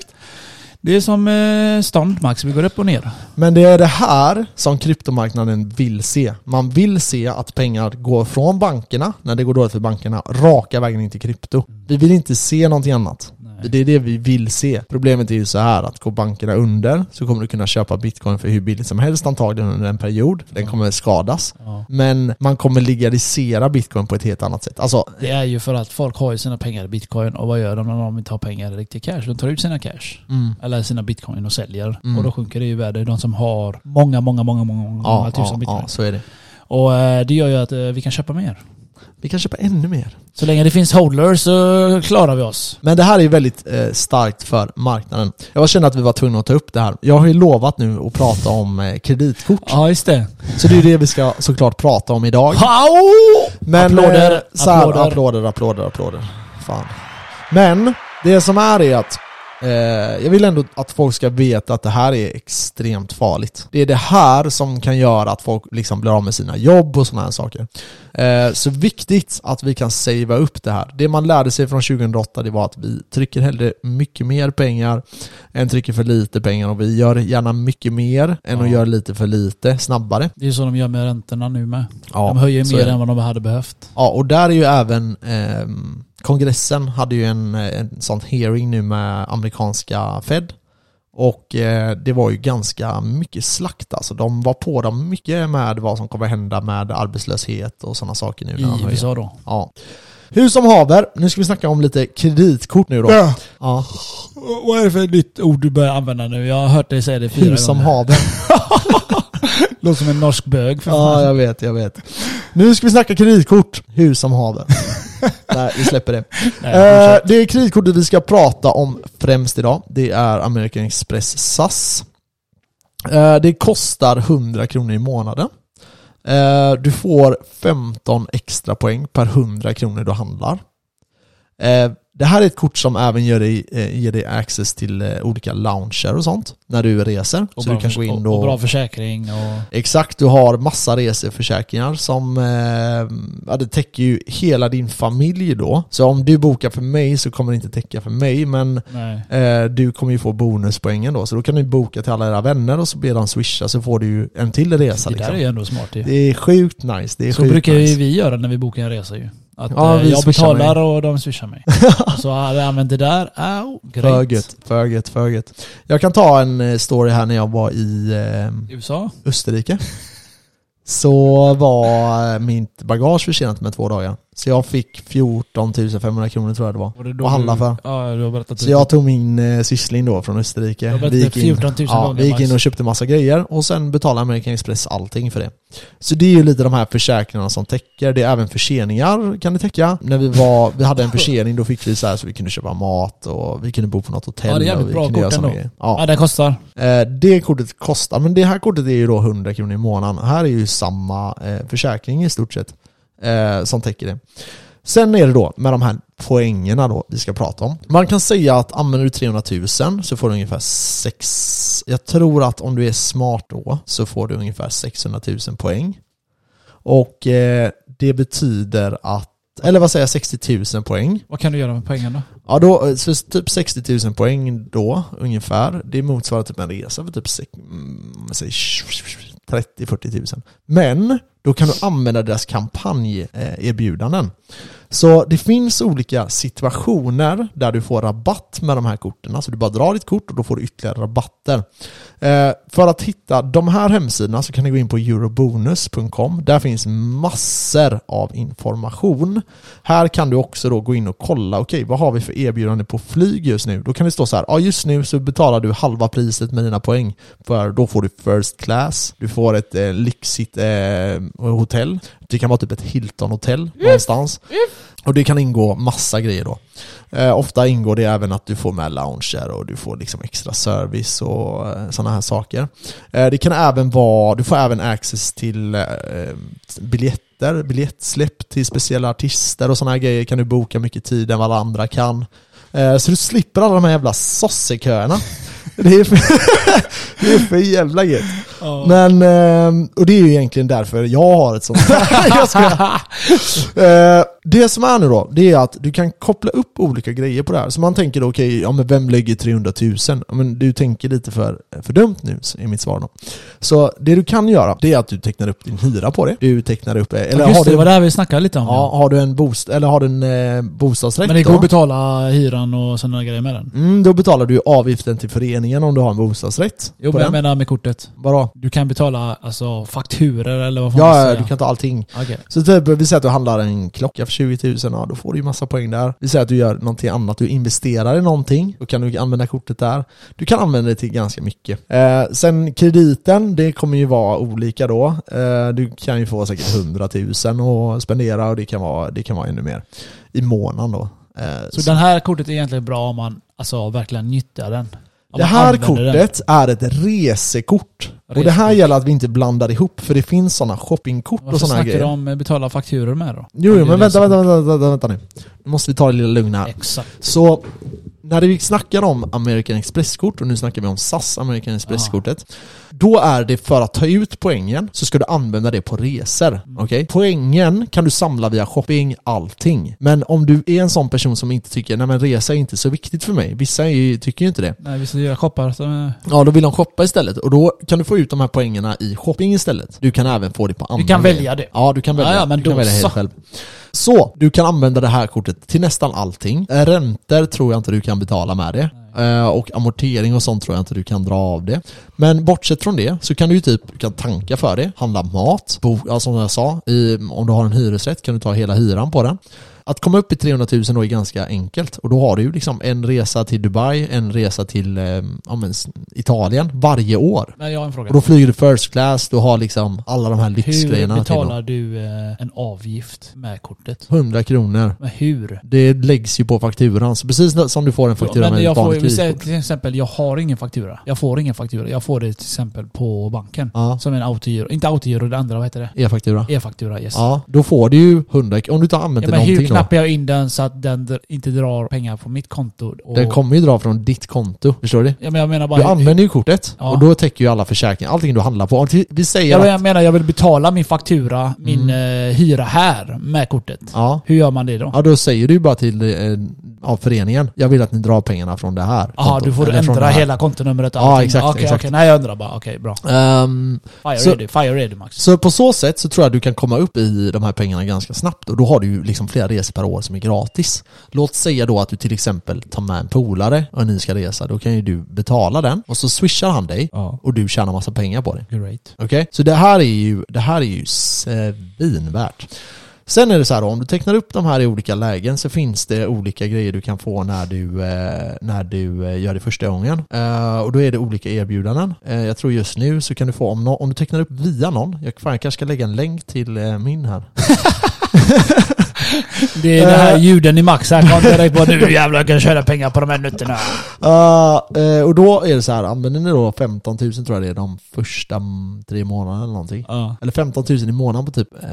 Det är som eh, stånd Max, vi går upp och ner. Men det är det här som kryptomarknaden vill se. Man vill se att pengar går från bankerna, när det går dåligt för bankerna, raka vägen in till krypto. Vi vill inte se någonting annat. Det är det vi vill se. Problemet är ju så här att går bankerna under så kommer du kunna köpa bitcoin för hur billigt som helst antagligen under en period. Den kommer skadas. Ja. Men man kommer legalisera bitcoin på ett helt annat sätt. Alltså, Det är ju för att folk har ju sina pengar i bitcoin och vad gör de när de inte har pengar i riktig cash? De tar ut sina cash. mm. Eller sina bitcoin och säljer. Mm. Och då sjunker det i värde. De som har många, många, många, många, många ja, tusen ja, bitcoin. ja, så är det. Och eh, det gör ju att eh, vi kan köpa mer. Vi kan köpa ännu mer. Så länge det finns hodlers så klarar vi oss. Men det här är ju väldigt eh, starkt för marknaden. Jag kände att vi var tvungna att ta upp det här. Jag har ju lovat nu att prata om eh, kreditkort. Ja, just det. Så det är det vi ska såklart prata om idag. Men Applåder, eh, så här, applåder. applåder, applåder, applåder. Fan. Men det som är är att eh, jag vill ändå att folk ska veta att det här är extremt farligt. Det är det här som kan göra att folk liksom blir av med sina jobb och sådana här saker. Eh, så viktigt att vi kan savea upp det här. Det man lärde sig från 2008 det var att vi trycker hellre mycket mer pengar än trycker för lite pengar och vi gör gärna mycket mer än Ja. att göra lite för lite snabbare. Det är så de gör med räntorna nu med. Ja, de höjer mer än vad de hade behövt. Ja, och där är ju även ehm, kongressen hade ju en, en sån hearing nu med amerikanska Fed. Och eh, det var ju ganska mycket slakt alltså. De var på dem mycket med vad som kommer hända med arbetslöshet och sådana saker nu. när I. USA då. Ja. Hur som haver, nu ska vi snacka om lite kreditkort nu då. Ja. Vad är det för nytt ord du börjar använda nu? Jag har hört dig säga det fyra Hur som gånger. haver. Låter som en norsk bög för Ja, jag vet, jag vet. Nu ska vi snacka kreditkort. Hur som haver. Nej, vi släpper det. Nej, Eh, det kreditkortet vi ska prata om främst idag, det är American Express SAS. Eh, det kostar 100 kronor i månaden. Eh, du får 15 extra poäng per 100 kronor du handlar. Det här är ett kort som även ger dig, eh, ger dig access till eh, olika lounger och sånt när du reser. och, så bra du kan förs- gå in och, och bra försäkring och... Exakt, du har massa reseförsäkringar som eh, ja, det täcker ju hela din familj då. Så om du bokar för mig så kommer det inte täcka för mig men eh, du kommer ju få bonuspoängen då. Så då kan du boka till alla era vänner och så ber de swisha så får du ju en till resa. Det där Liksom. är ju ändå smart ju. Det är sjukt nice. Det är Så sjukt brukar nice. vi göra när vi bokar en resa ju. Att Ja, eh, jag betalar och de swishar mig. så hade jag använt det där, För great. gött, för gött. Jag kan ta en eh, story här när jag var i eh, USA? Österrike. Så var eh, mitt bagage försenat med två dagar. Så jag fick 14 500 kronor tror jag det var. Var det Att handla för. Ja, du har berättat Så jag tog min eh, syssling då från Österrike. Vi gick, in, 14 000 ja, vi gick in och köpte massa grejer och sen betalade American Express allting för det. Så det är ju lite de här försäkringarna som täcker. Det är även förseningar kan det täcka. När vi var, vi hade en försening då fick vi så här så vi kunde köpa mat och vi kunde bo på något hotell. Ja, det är jävligt och bra kort ändå. grejer. Ja, Ja. den kostar. Eh, Det kortet kostar, men det här kortet är ju då 100 kronor i månaden. Här är ju samma eh, försäkring i stort sett eh, som täcker det. Sen är det då med de här poängerna då vi ska prata om. Man kan säga att använder du 300 000 så får du ungefär 6... Jag tror att om du är smart då så får du ungefär 600 000 poäng. Och eh, det betyder att, eller vad säger jag, 60 000 poäng. Vad kan du göra med pengarna? Ja då, så typ 60 000 poäng då ungefär. Det motsvarar typ en resa för typ sex- mm, säg 30-40 000. Men då kan du använda deras kampanjerbjudanden. Så det finns olika situationer där du får rabatt med de här korten. Så du bara drar ditt kort och då får du ytterligare rabatter. Eh, för att hitta de här hemsidorna så kan ni gå in på eurobonus.com. Där finns massor av information. Här kan du också då gå in och kolla, okej vad har vi för erbjudande på flyg just nu? Då kan det stå så här, ja just nu så betalar du halva priset med dina poäng. För då får du first class, du får ett eh, lyxigt eh, hotell. Det kan vara typ ett Hilton-hotell någonstans. Och det kan ingå massa grejer då. Eh, ofta ingår det även att du får med lounger och du får liksom extra service och eh, sådana här saker. Eh, det kan även vara, du får även access till eh, biljetter, biljettsläpp till speciella artister och sådana här grejer kan du boka mycket tid än vad alla andra kan. Eh, så du slipper alla de här jävla sosseköerna. Det är för, det är för jävla gött. Ja. Men, eh, och det är ju egentligen därför jag har ett sånt. Jag skojar. Eh, Det som är nu då, det är att du kan koppla upp olika grejer på det här. Så man tänker då, okej, ja men vem lägger 300 000? Ja, men du tänker lite för, för dumt nu, är mitt svar då. Så det du kan göra, det är att du tecknar upp din hyra på det. Du tecknar upp, eller Just har det, du, det var det här vi snackade lite om. ja, har du en bost, eller har du en eh, bostadsrätt Men det går då? att betala hyran och sådana grejer med den. Mm, då betalar du avgiften till föreningen om du har en bostadsrätt. Jo men jag menar med kortet. Vadå? Du kan betala alltså fakturer eller vad får man Ja, ja, säga? du kan ta allting. Okej. Så typ, vi säger att du handlar en klocka för 20 000, ja då får du ju massa poäng där. Vi säger att du gör någonting annat, du investerar i någonting, då kan du använda kortet där. Du kan använda det till ganska mycket. Eh, sen krediten, det kommer ju vara olika då. Eh, du kan ju få säkert 100 000 och spendera och det kan vara, det kan vara ännu mer. I månaden då. Eh, Så den här kortet är egentligen bra om man alltså verkligen nyttjar den. Om det här använder den. kortet är ett resekort. Och det här gäller att vi inte blandar ihop, för det finns sådana shoppingkort och Varför sådana snackar grejer. du om betala fakturor med då? Jo, jo men vänta, vänta, vänta, vänta, vänta nu. Nu måste vi ta det lilla lugna här. Exakt. Så när vi snackar om American Express-kort, och nu snackar vi om SAS American Express-kortet, då är det för att ta ut poängen så ska du använda det på resor. Okej? Poängen kan du samla via shopping, allting. Men om du är en sån person som inte tycker, nej men resa är inte så viktigt för mig, vissa ju, tycker ju inte det. Nej, visst jag shoppar så... Ja, då vill de shoppa istället och då kan du få ut de här poängerna i shopping istället. Du kan även få det på andra Du kan välja det. Ja, du kan välja. Ja, ja, men du kan välja helt själv. Så, du kan använda det här kortet till nästan allting. Eh, räntor tror jag inte du kan betala med det. Eh, och amortering och sånt tror jag inte du kan dra av det. Men bortsett från det så kan du ju typ du kan tanka för det, handla mat, bo, ja, som jag sa, i, om du har en hyresrätt kan du ta hela hyran på den. Att komma upp i 300 000 då är ganska enkelt och då har du ju liksom en resa till Dubai, en resa till eh, ja, men, Italien varje år. Men jag har en fråga. Och då flyger du first class, du har liksom alla de här hur lyxgrejerna till betalar du eh, en avgift med kortet? 100 kronor. Men hur? Det läggs ju på fakturan, så precis som du får en faktura men med jag ett får, säger till exempel, jag har ingen faktura. Jag får ingen faktura. Jag får det till exempel på banken. Ja, Som en autogiro. Inte autogiro, det andra, vad heter det? e-faktura. E-faktura, yes. Ja, då får du ju 100 om du inte har använt Ja, det hur någonting. Knappar jag in den så att den inte drar pengar på mitt konto? Och, Den kommer ju dra från ditt konto, förstår du? ja, men jag menar bara... Du använder ju kortet Ja. och då täcker ju alla försäkringar, allting du handlar på. Vi- säger Ja, att... jag menar, jag vill betala min faktura, min eh, hyra här med kortet. Ja. Hur gör man det då? Ja, då säger du bara till eh, ja, föreningen, jag vill att ni drar pengarna från det här kontot, du får från ändra hela kontonumret Ja, exakt, Okej, exakt. okej. Nej, jag undrar bara. Okej, bra. Ehm, Fire Så- ready, fire ready Max. Så på så sätt så tror jag du kan komma upp i de här pengarna ganska snabbt och då har du ju liksom flera resor per år som är gratis. Låt säga då att du till exempel tar med en polare och ni ska resa, då kan ju du betala den och så swishar han dig Ja, och du tjänar massa pengar på det. great. Okej? Så det här är ju, det här är ju svinvärt. Sen är det så här om du tecknar upp de här i olika lägen så finns det olika grejer du kan få när du, eh, när du eh, gör det första gången. Eh, och då är det olika erbjudanden. Jag tror just nu så kan du få, om, nå- om du tecknar upp via någon, jag, fan, jag kanske ska lägga en länk till min här. Det är det här Eh. ljuden i Max här. Kom direkt på nu jävlar jag kan tjäna pengar på de här nötterna. Uh, eh, och då är det så här, använder ni då 15 000 tror jag det är de första tre månaderna eller någonting. Ja. Eller 15 000 i månaden på typ eh,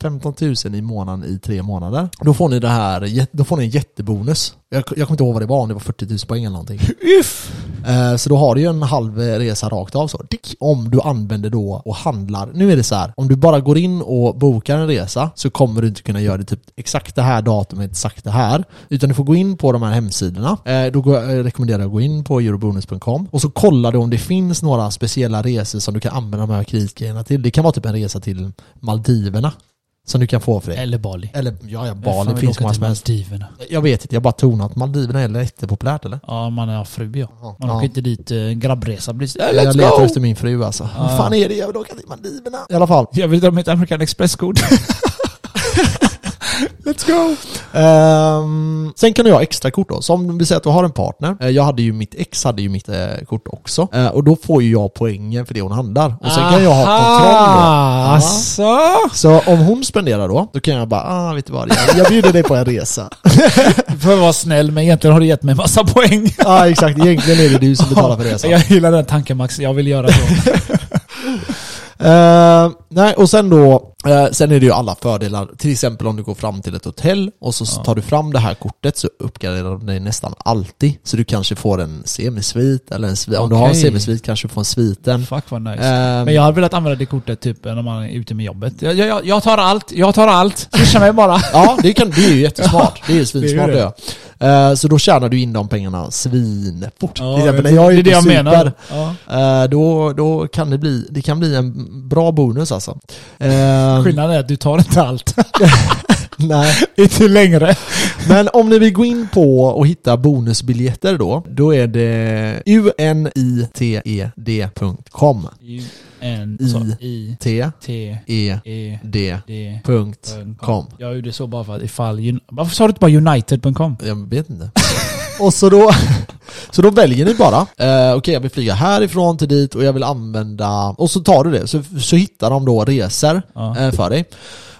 15 000 i månaden i tre månader. Då får ni det här, då får ni en jättebonus. Jag, jag kommer inte ihåg vad det var, om det var 40 000 poäng eller någonting. Uff! Eh, så då har du ju en halv resa rakt av så. Om du använder då och handlar. Nu är det så här, om du bara går in och bokar en resa så kommer du inte kunna göra det typ exakt det här datumet, exakt det här. Utan du får gå in på de här hemsidorna. Eh, då eh, rekommenderar jag att gå in på eurobonus.com och så kollar du om det finns några speciella resor som du kan använda de här kreditgrejerna till. Det kan vara typ en resa till Maldiverna som du kan få för det. Eller Bali. Eller ja, ja Bali finns åka många som helst. Maldiverna. Jag vet inte, jag bara tonar att Maldiverna är jättepopulärt eller? Ja, man har fru ja. Man Ja. åker inte dit eh, grabbresa. Blir, äh, jag let's letar go! efter min fru alltså. Ja. Vad fan är det? Jag vill åka till Maldiverna. I alla fall. Jag vill dra mitt American Express-kort. Let's go! Ehm, sen kan du ha extra kort då. Som vi säger att du har en partner. Eh, jag hade ju mitt ex hade ju mitt eh, kort också. Eh, och då får ju jag poängen för det hon handlar. Och sen kan jag ha kontroll då. Ja. Alltså. Så om hon spenderar då, då kan jag bara ah, vet du vad, jag, jag bjuder dig på en resa. Du får vara snäll, men egentligen har du gett mig massa poäng. Ja exakt, egentligen är det du som betalar för resan. Jag gillar den tanken Max, jag vill göra så. Eh, nej, och sen då, sen är det ju alla fördelar. Till exempel om du går fram till ett hotell och så tar du fram det här kortet så uppgraderar de dig nästan alltid. Så du kanske får en semisvit eller en svit. Om du har en Okej. semisvit kanske du får en sviten. Fuck vad nice. Ehm, Men jag hade velat använda det kortet typ när man är ute med jobbet. Jag, jag, jag tar allt, jag tar allt. Swisha mig bara. Ja, det, kan, det är ju jättesmart. Det är ju svinsmart Det det. Eh, Så då tjänar du in de pengarna svinfort. Ja, Till exempel det, när jag är det är ute det och jag super, menar. Ja. eh, då, då kan det bli, det kan bli en bra bonus alltså. Eh, Skillnaden är att du tar inte allt. nej. inte längre. Men om ni vill gå in på och hitta bonusbiljetter då, då är det united.com. N, I. så, I, T, T, E. Jag gjorde så bara för att ifall... Varför sa du inte bara united.com? Jag vet inte. Och så då, så då väljer ni bara, eh, okej jag vill flyga härifrån till dit och jag vill använda, och så tar du det, så, så hittar de då resor eh, för dig.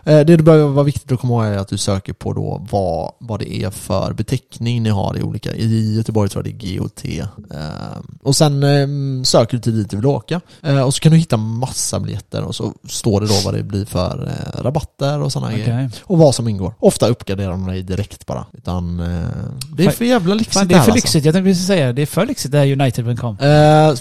Eh, Det det behöver vara viktigt att komma ihåg är att du söker på då vad, vad det är för beteckning ni har i olika, i Göteborg tror jag det är GOT. Eh, Och sen eh, söker du till dit du vill åka. Och så kan du hitta massa biljetter och så står det då vad det blir för rabatter och sådana Okej. grejer. Och vad som ingår. Ofta uppgraderar de dig direkt bara. Utan det är för jävla lyxigt Fan, det är för alltså. lyxigt. Jag tänkte precis säga det. är för lyxigt det här united.com.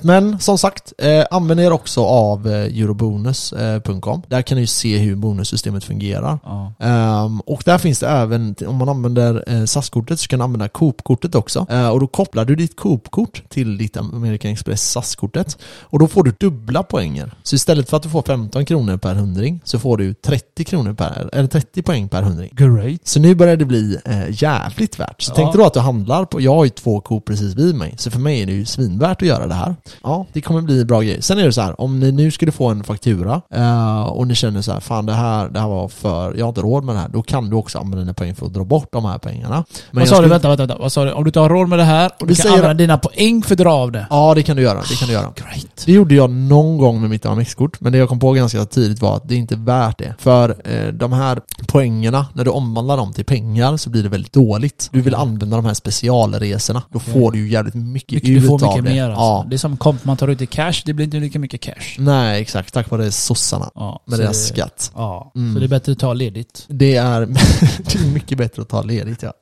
Men som sagt, använd er också av eurobonus.com. Där kan ni ju se hur bonussystemet fungerar. Ja. Ehm, och där finns det även, om man använder eh, SAS-kortet så kan du använda Coop-kortet också. Eh, och då kopplar du ditt Coop-kort till ditt American Express SAS-kortet. Och då får du dubbla poänger. Så istället för att du får 15 kronor per hundring så får du 30 kronor per, eller 30 poäng per hundring. Great. Så nu börjar det bli eh, jävligt värt. Så Ja. tänk dig då att du handlar på, jag har ju två Coop precis vid mig, så för mig är det ju svinvärt att göra det här. Ja, det kommer bli bra grejer. Sen är det så här, om ni nu skulle få en faktura eh, och ni känner så här, fan det här, det här var för, jag har inte råd med det här, då kan du också använda dina poäng för att dra bort de här pengarna. Men vad jag sa du? skulle- Vänta, vänta, vänta. Vad sa du? Om du inte har råd med det här och du kan använda att- dina poäng för att dra av det. Ja, det kan du göra. Det kan du göra. Great. Det gjorde jag någon gång med mitt Amex-kort, men det jag kom på ganska tidigt var att det är inte värt det. För eh, de här poängerna, när du omvandlar dem till pengar så blir det väldigt dåligt. Du vill använda de här specialresorna, då får du ju jävligt mycket, Mycket, ut du får mycket det. mer alltså. Ja. Det är som komp man tar ut i cash, det blir inte lika mycket cash. Nej, exakt. Tack vare sossarna. Ja, Med deras det- skatt. Ja, Mm. Det är bättre att ta ledigt. Det är, det är mycket bättre att ta ledigt ja.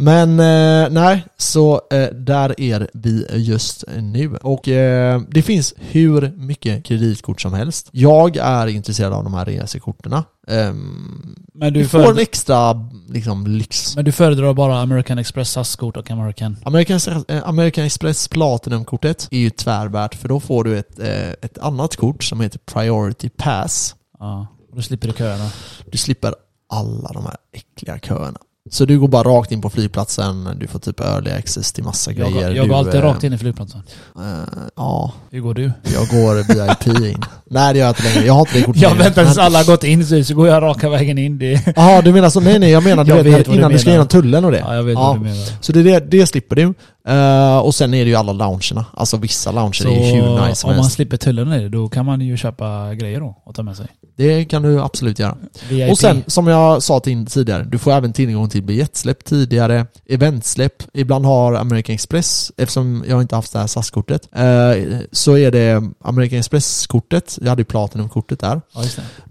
Men eh, nej, så eh, där är vi just nu. Och eh, det finns hur mycket kreditkort som helst. Jag är intresserad av de här resekorten. Ehm, Men du du, får en extra liksom, lyx. men du föredrar bara American Express SAS-kort och American? American, eh, American Express Platinum-kortet är ju tvärvärt för då får du ett, eh, ett annat kort som heter Priority Pass. Ja, då slipper du köerna. Du slipper alla de här äckliga köerna. Så du går bara rakt in på flygplatsen, du får typ early access till massa Jag, grejer. går- jag du, går alltid eh, rakt in i flygplatsen. eh, ja, Hur går du? jag går VIP in. Nej det gör jag inte längre, jag har inte det kortet Jag väntar tills alla har gått in så går jag raka vägen in. Jaha, du menar så? Nej nej, jag menar du Jag vet, vet vad du innan du ska menar. igenom tullen och det. ja, jag vet Ja. vad du menar. Så det, det slipper du. Eh, och sen är det ju alla loungerna. Alltså vissa lounger Så är ju hur nice om man helst. slipper tullen i det, då kan man ju köpa grejer då och ta med sig. Det kan du absolut göra. VIP. Och sen, som jag sa till tidigare, du får även tillgång till biljettsläpp tidigare, eventsläpp. Ibland har American Express, eftersom jag inte haft det här SAS-kortet, eh, så är det American Express-kortet, jag hade ju Platinum-kortet där. Ja.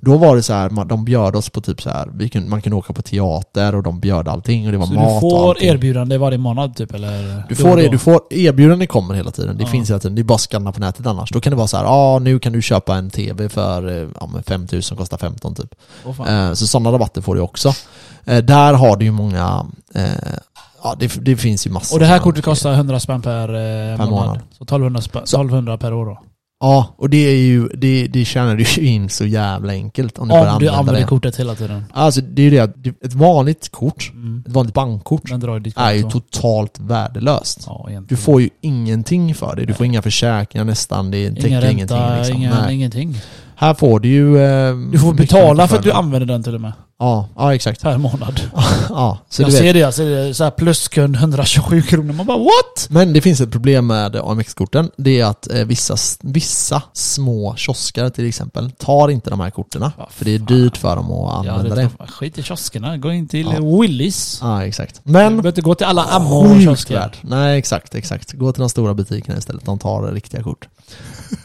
Då var det så här, man- de bjöd oss på typ så här, vi kunde, man kunde åka på teater och de bjöd allting och det var Så mat du och får allting. erbjudande varje månad typ eller? Får, du får erbjudanden kommer hela tiden, det Ja. finns hela tiden. Det är bara att scanna på nätet annars. Då kan det vara så här, ja ah, nu kan du köpa en TV för eh, ja, men 5000 kostar 15 typ. Fan. Eh, Så sådana rabatter får du också. Eh, Där har du ju många, eh, ja det, det finns ju massor. Och det här kortet kostar 100 spänn per, eh, månad. månad. Så 1200, spänn, 1200 per år då. Ja, och det är ju, det, det tjänar du ju in så jävla enkelt om du börjar Om du använda använder det. kortet hela tiden. Alltså det är ju det att det- ett vanligt kort, Mm. ett vanligt bankkort, är ju totalt värdelöst. Ja. Du får ju ingenting för det, du får inga försäkringar nästan, det täcker Ingen ingenting ränta, liksom. Nej. ingenting. Här får du ju... Eh, Du får betala för att du använder den till och med. Ja, ja exakt. per månad. Ja, så jag du ser det, jag ser det. Så här pluskund 127 kronor. Man bara what? Men det finns ett problem med AMX-korten. Det är att eh, vissa, vissa små kiosker till exempel tar inte de här korten. Vad För det är dyrt för dem att Ja, använda det det. skit i kioskerna. Gå in till Ja. Willys. Ja, exakt. Du Men behöver inte gå till alla ammo-kiosker. Nej, exakt, exakt. Gå till de stora butikerna istället. De tar riktiga kort.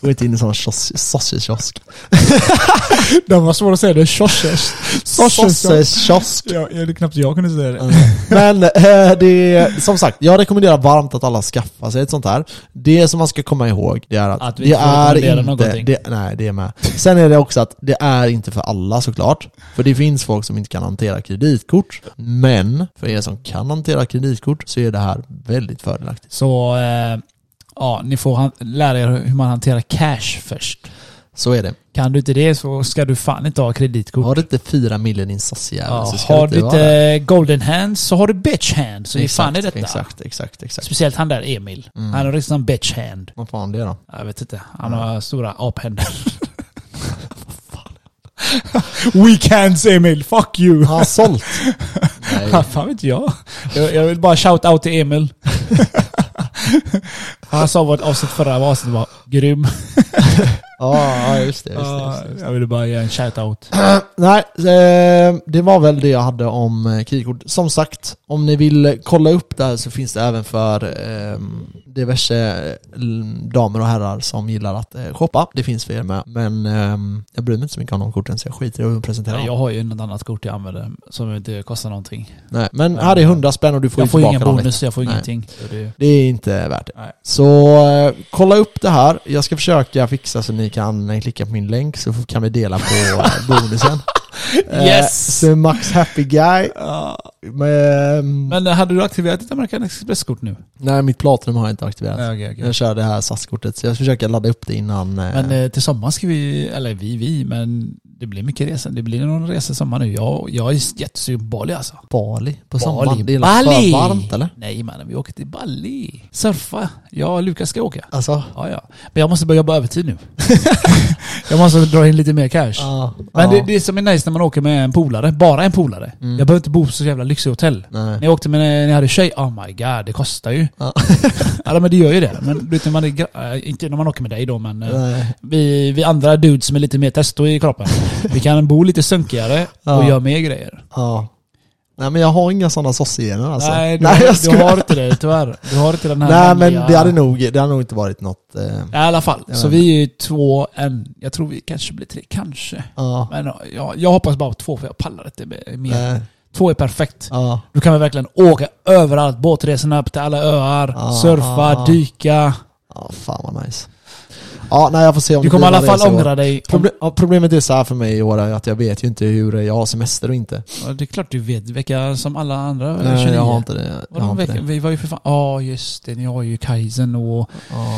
Gå inte in i kios- sausage-kiosk. De var svåra att säga det. Kioskers. Sausage-kiosk. Ja, det är knappt jag kunde säga det. Men eh, det är, som sagt, jag rekommenderar varmt att alla skaffar sig ett sånt här. Det som man ska komma ihåg, det är att, Att vi det är inte... någonting. Det, nej, det är med. Sen är det också att det är inte för alla såklart. För det finns folk som inte kan hantera kreditkort. Men för er som kan hantera kreditkort så är det här väldigt fördelaktigt. Så, eh, ja, ni får lära er hur man hanterar cash först. Så är det. Kan du inte det så ska du fan inte ha kreditkort. Har du inte fyra miljoner i din sassjävel ja, så ska har du inte vara golden hands så har du bitch hands. Så är fan är detta. Exakt, exakt, exakt. Speciellt han där Emil. Mm. Han har riktigt bitch hand. Vad fan det är då? Jag vet inte. Han har stora aphänder. Weak hands Emil, fuck you! Har han sålt? Nej. Fan vet jag. jag. Jag vill bara shout out till Emil. Han sa vårt avsnitt förra avsnittet var grym. Ja, just det. Just det, just det, just det. jag ville bara ge en shout out. Nej, eh, det var väl det jag hade om eh, kreditkort. Som sagt, om ni vill kolla upp det här så finns det även för eh, diverse eh, damer och herrar som gillar att shoppa. Det finns för er med. Men eh, jag bryr mig inte så mycket om de korten så jag skiter i att presentera Jag dem. har ju något annat kort jag använder som inte kostar någonting. Nej, men här är 100 spänn och du får Jag ju får ju tillbaka ingen dem. bonus, jag får Nej. ingenting. Det är inte värt det. Nej. Så eh, kolla upp det här. Jag ska försöka fixa så ni kan eh, klicka på min länk så kan vi dela på eh, bonusen. Eh, Yes! Så Max Happy Guy. Men, Men hade du aktiverat ditt American Express-kort nu? nej, mitt Platinum har jag inte aktiverat. Ja, okej, okej. Jag kör det här SAS-kortet, så jag försöker ladda upp det innan... eh, Men eh, till sommar ska vi, eller vi, vi, men det blir mycket resor. Det blir någon resa i sommar nu. Jag, jag är jättesugen på Bali alltså. Bali på sommaren. Bali. Det är Bali! varmt eller? Nej mannen, vi åker till Bali. Surfa. Jag och Lukas ska åka. Alltså, Ja, ja. Men jag måste börja jobba övertid nu. jag måste dra in lite mer cash. ja. Men ja. det, det som är nice när man åker med en polare, bara en polare. Mm. Jag behöver inte bo på så jävla lyxigt hotell. Nej. När jag åkte med när jag hade tjej, oh my god, det kostar ju. Ja. ja men det gör ju det. Men du vet när man är, äh, inte när man åker med dig då men Nej. vi, vi andra dudes som är lite mer testo i kroppen. Vi kan bo lite sunkigare och Ja. göra mer grejer. Ja. Nej men jag har inga sådana sossegener alltså. Nej, du, Nej, har, jag du har inte det tyvärr. Du har inte den här Nej men det hade nog, det hade nog inte varit något... Eh, I alla fall. Så vi är ju två, en. Jag tror vi kanske blir tre, kanske. ja. Men ja, jag, jag hoppas bara på två för jag pallar inte mer. Nej. Två är perfekt. Ja. Du kan vi verkligen åka överallt. Båtresorna upp till alla öar, Ja, surfa, dyka. Ja, fan vad nice. Ja, nej jag får se om Du kommer i alla fall ångra dig. Proble- ja, problemet är så här för mig i år att jag vet ju inte hur jag har semester och inte. Ja, det är klart du vet vecka som alla andra. Nej, 29. jag har inte det. Jag har inte det. Vi var ju för fan... Ja just det, ni har ju Kaizen och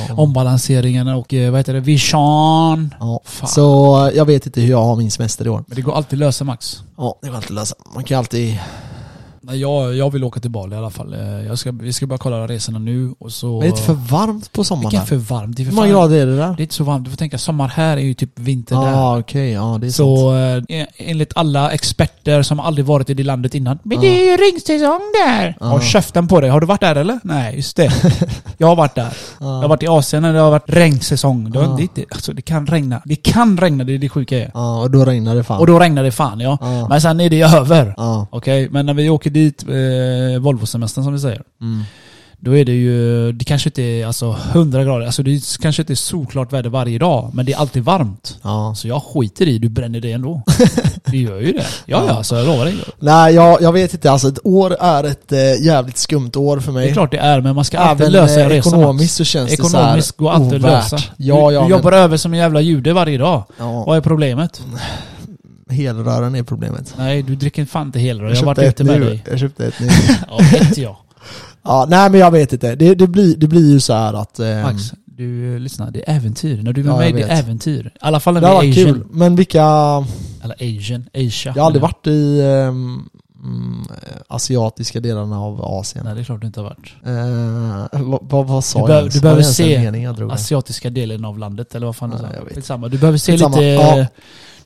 Ja. ombalanseringarna och eh, vad heter det? Vision. Ja. Fan. Så jag vet inte hur jag har min semester i år. Men det går alltid lösa Max. Ja, det går alltid att lösa. Man kan alltid... Nej, jag, jag vill åka till Bali i alla fall. Eh, Jag ska, vi ska bara kolla resorna nu och så... Men det är inte för varmt på sommaren Vilken för varmt. Det är, Hur för många fan, grader är det där? det är inte så varmt. Du får tänka, sommar här är ju typ vinter Ja, där. ah, okej. Ja, det är sant. Så eh, enligt alla experter som aldrig varit i det landet innan. Men Ja. det är ju ringsäsong där! Ja. Har käften på dig. Har du varit där eller? Nej, just det. jag har varit där. Jag har Ja. varit i Asien när det har varit regnsäsong. Det, Ja. har, det, alltså, det kan regna. Det kan regna, det är det sjuka är. Ja, och då regnar det fan. Och då regnar det fan ja. Ja. Men sen är det över. Ja. Okej, men när vi åker dit, eh, Volvo-semestern som vi säger. Mm. Då är det ju, det kanske inte är alltså 100 grader, alltså det kanske inte är solklart väder varje dag, men det är alltid varmt. Ja. Så jag skiter i, du bränner det ändå. det gör ju det. Ja, ja, så jag lovar dig. Nej, jag, jag vet inte. Alltså ett år är ett eh, jävligt skumt år för mig. Det är klart det är, men man ska alltid Även lösa eh, en resa. ekonomiskt så känns Ekonomiskt det så går här alltid att ovärt. lösa. Ja, du, ja, du men- jobbar över som en jävla jude varje dag. Ja, Vad är problemet? Helrören är problemet. Nej, du dricker fan inte helrör. Jag Jag har varit ett ute med nu. dig. jag köpte ett nu. Ja, vet jag. ja, nej men jag vet inte. Det, det, blir, det blir ju så här att... ehm, Max, du lyssna. Det är äventyr. När du är med Ja, mig, det är äventyr. I alla fall när vi är asian. kul. Men vilka... Eller asian, asia. Jag har aldrig varit i ehm, mm, asiatiska delarna av Asien. Nej, det är klart du inte har varit. Eh, vad, vad, vad sa Du jag du behöver se mening? Asiatiska delen av landet, eller vad fan du Ja, sa. Du behöver se Skitsamma. lite... Ja.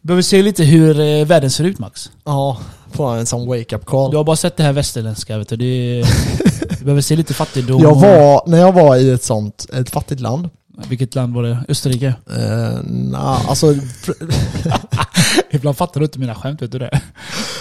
Behöver se lite hur eh, världen ser ut Max. Ja, få en sån wake-up call. Du har bara sett det här västerländska vet du. Det du behöver se lite fattigdom. Jag var, när jag var i ett sånt, ett fattigt land. Vilket land var det? Österrike? Eh, nah, alltså, Ibland fattar du inte mina skämt, vet du det?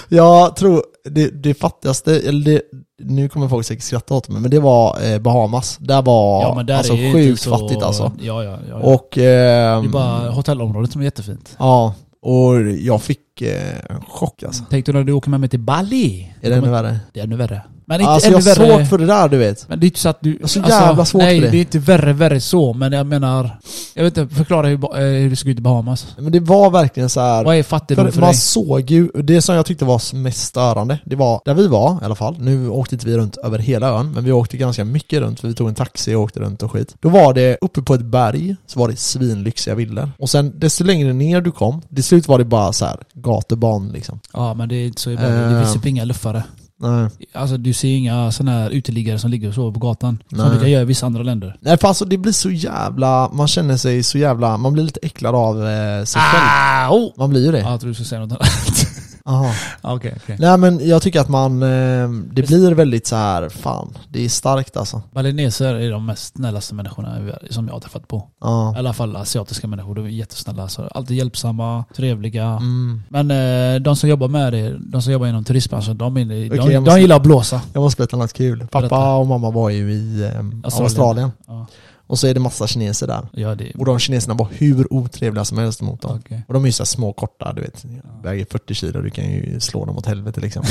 jag tror det, det fattigaste, eller det, nu kommer folk säkert skratta åt mig, men det var eh, Bahamas. Där var Ja där alltså sjukt så... fattigt alltså. Ja, ja, ja. ja. Och, det är ehm, bara hotellområdet som är jättefint. ja, och jag fick eh, en chock alltså. Tänk dig när du åker med mig till Bali. Är det ännu värre? Det är ännu värre. Men inte Alltså ännu jag har svårt för det där du vet. Men det är inte så att du... alltså, har så jävla svårt nej, för det. det är inte värre, värre så. Men jag menar... Jag vet inte, förklara hur, eh, hur det såg ut i Bahamas. Men det var verkligen så här. Vad är fattigdom för, För man dig? såg ju, det som jag tyckte var mest störande, det var där vi var i alla fall, nu åkte inte vi runt över hela ön, men vi åkte ganska mycket runt, för vi tog en taxi och åkte runt och skit. Då var det, uppe på ett berg, så var det svinlyxiga villor. Och sen desto längre ner du kom, till slut var det bara så här gatubarn liksom. Ja men det är inte så i Bali. Det Eh. finns typ inga luffare. Nej. Alltså du ser inga sådana här uteliggare som ligger och sover på gatan. Nej. Som kan göra i vissa andra länder. Nej för alltså det blir så jävla, man känner sig så jävla, man blir lite äcklad av eh, sig själv. Ah, oh. Man blir ju det. Ja, jag tror du skulle säga något annat. Aha. Ah, Okej, okej. Nej men jag tycker att man, eh, det blir väldigt så här, fan, det är starkt alltså. Balineser är de mest snällaste människorna som jag har träffat på. Ja. I alla fall asiatiska människor. De är jättesnälla. Så alltid hjälpsamma, trevliga. Mm. Men eh, de som jobbar med det, de som jobbar inom turistbranschen, de, är, de, jag de måste- gillar att blåsa. Jag måste berätta något kul. Pappa och mamma var ju i eh, Australien. Australien. Ja, Och så är det massa kineser där. ja det Och de kineserna var hur otrevliga som helst mot dem. Okej. Och de är ju så små korta, du vet. Väger 40 kilo, du kan ju slå dem åt helvete liksom.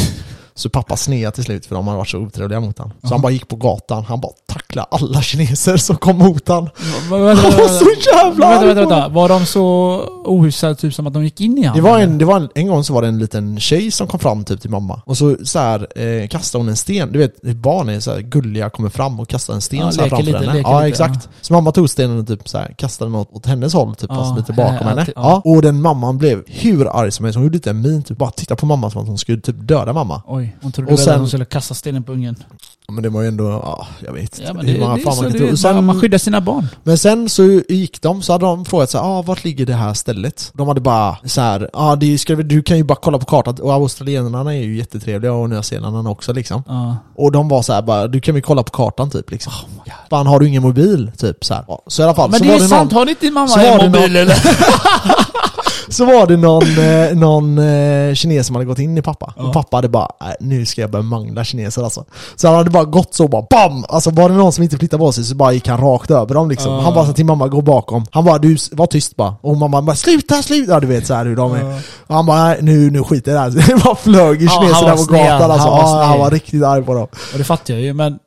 så pappa snea till slut för de hade varit så otrevliga mot honom. Så han bara gick på gatan, han bara tacklade alla kineser som kom mot vänta, Han var så jävla vänta, vänta, vänta. Var de så ohyfsade typ som att de gick in i Det honom? var, en, det var en, en gång så var det en liten tjej som kom fram typ till mamma Och så, så här, eh, kastade hon en sten, du vet barn är så här gulliga, kommer fram och kastar en sten Ja, så här framför lite, henne Ja lite, exakt Så mamma tog stenen och typ så här, kastade den åt, hennes håll, typ Ja, fast lite bakom ja, henne alltid, ja. ja. Och den mamman blev hur arg som helst, hon gjorde lite en min, typ bara titta på mamma som att hon skulle typ döda mamma Oj, hon trodde Och sen- att hon skulle kasta stenen på ungen. Ja, Men det var ju ändå, ja jag vet Ja, men hur det, många det, fan man kan tro. Sen- man skyddar sina barn. Men sen så gick de, så hade de frågat så här, ah, vart ligger det här stället? De hade bara så här, ah, det ska, du kan ju bara kolla på kartan, och australienarna är ju jättetrevliga och nyzeeländarna också liksom. Ja. Och de var så här bara, du kan väl kolla på kartan typ liksom. Oh Fan har du ingen mobil? Typ så här. Ja, Så i alla fall, Men så det är det sant, någon, har inte mamma en mobil någon- eller? så var det någon, eh, någon eh, kines som hade gått in i pappa. Ja. Och pappa hade bara, "Nej, nu ska jag börja mangla kineser alltså. Så han hade bara gått så bara BAM! Alltså var det någon som inte flyttade på sig så bara gick han rakt över dem liksom. Ja. Han bara sa till mamma, gå bakom. Han bara, du var tyst bara. Och mamma bara, sluta, sluta! Ja, du vet så här hur de är. Ja. Och han bara, "Nej, nu, nu skiter jag i det här. Det bara flög i Ja, kineser han där var på sned. gatan alltså. Han var Ja, han sned. var riktigt arg på dem. Och det fattar jag ju, men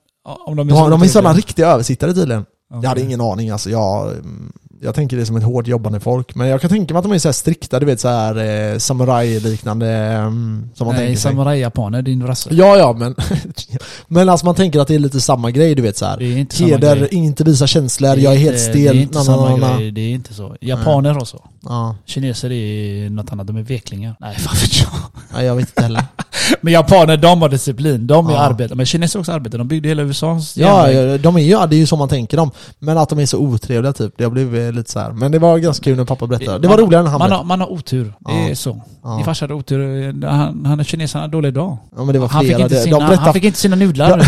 om de är De, har- de är otrevliga- sådana riktiga översittare tydligen. Jag hade ingen aning alltså. Jag, mm, jag tänker det som ett hårt jobbande folk. Men jag kan tänka mig att de är så här strikta, du vet så här eh, samuraj-liknande mm, som man Nej, samurajjapaner, din rasse. Ja, ja, men... men alltså man tänker att det är lite samma grej, du vet så här. Det är inte samma Heder, grej. inte visa känslor, jag är inte- helt Det är stel. inte na, samma na, na. grej, det är inte så. Japaner har så. Ja, Kineser är något annat, de är veklingar. Nej, fan vet jag. nej, jag vet inte heller. Men japaner, de har disciplin. De är Ja. arbetare. Men kineser också arbetar. De byggde hela USAs Ja, ja, de är ju, ja, det är ju så man tänker dem. Men att de är så otrevliga typ, det har blivit lite så här. Men det var ganska kul när pappa berättade. Det var Man- roligare när han man har, man har otur. Det Ja. är så. Ja. Farsa hade otur. Han, han är kines, han har dålig dag. Ja men det var Han fick, flera. inte sina, de, han berättade, fick inte sina nudlar.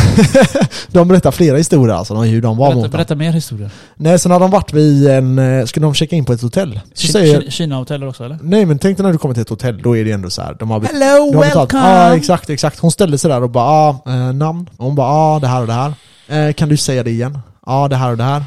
de berättade flera historier alltså, hur de var Berätta, mot berätta mer historier. Nej, sen hade de varit vid en, eh, skulle de checka in på ett hotell. Så Ki- säger, Ki- Kina-hoteller också eller? nej men tänk dig när du kommer till ett hotell, då är det ändå så här. De har, Hello, de har betalt. Ja exakt, exakt. Hon ställde sig där och bara, ah, eh, namn. Och hon bara, ah, det här och det här. Eh, kan du säga det igen? Ja, ah, det här och det här.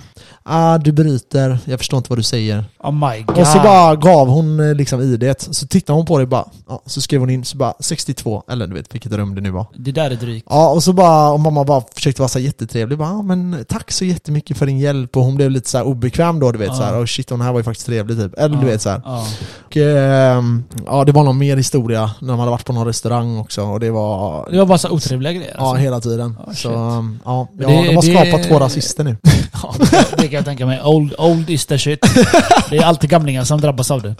Ah, du bryter, jag förstår inte vad du säger. Oh my god. Och så bara gav hon eh, liksom idet, så tittade hon på det bara, ja, så skrev hon in, så bara 62, eller du vet vilket rum det nu var. Det där är drygt. Ja, och så bara, och mamma bara försökte vara så här jättetrevlig, bara, ja, men tack så jättemycket för din hjälp, och hon blev lite så här obekväm då, du vet Ja. så här, och shit hon här var ju faktiskt trevlig typ, eller du Ja, vet så här. Ja. Och, ehm, ja, det var någon mer historia, när de hade varit på någon restaurang också, och det var, Det var bara så otrevliga grejer. ja Alltså. hela tiden. Ja, så, um, ja, ja det- de har det- skapat två rasister nu. Ja, det kan jag tänka mig. Old, old is the shit. Det är alltid gamlingar som drabbas av det.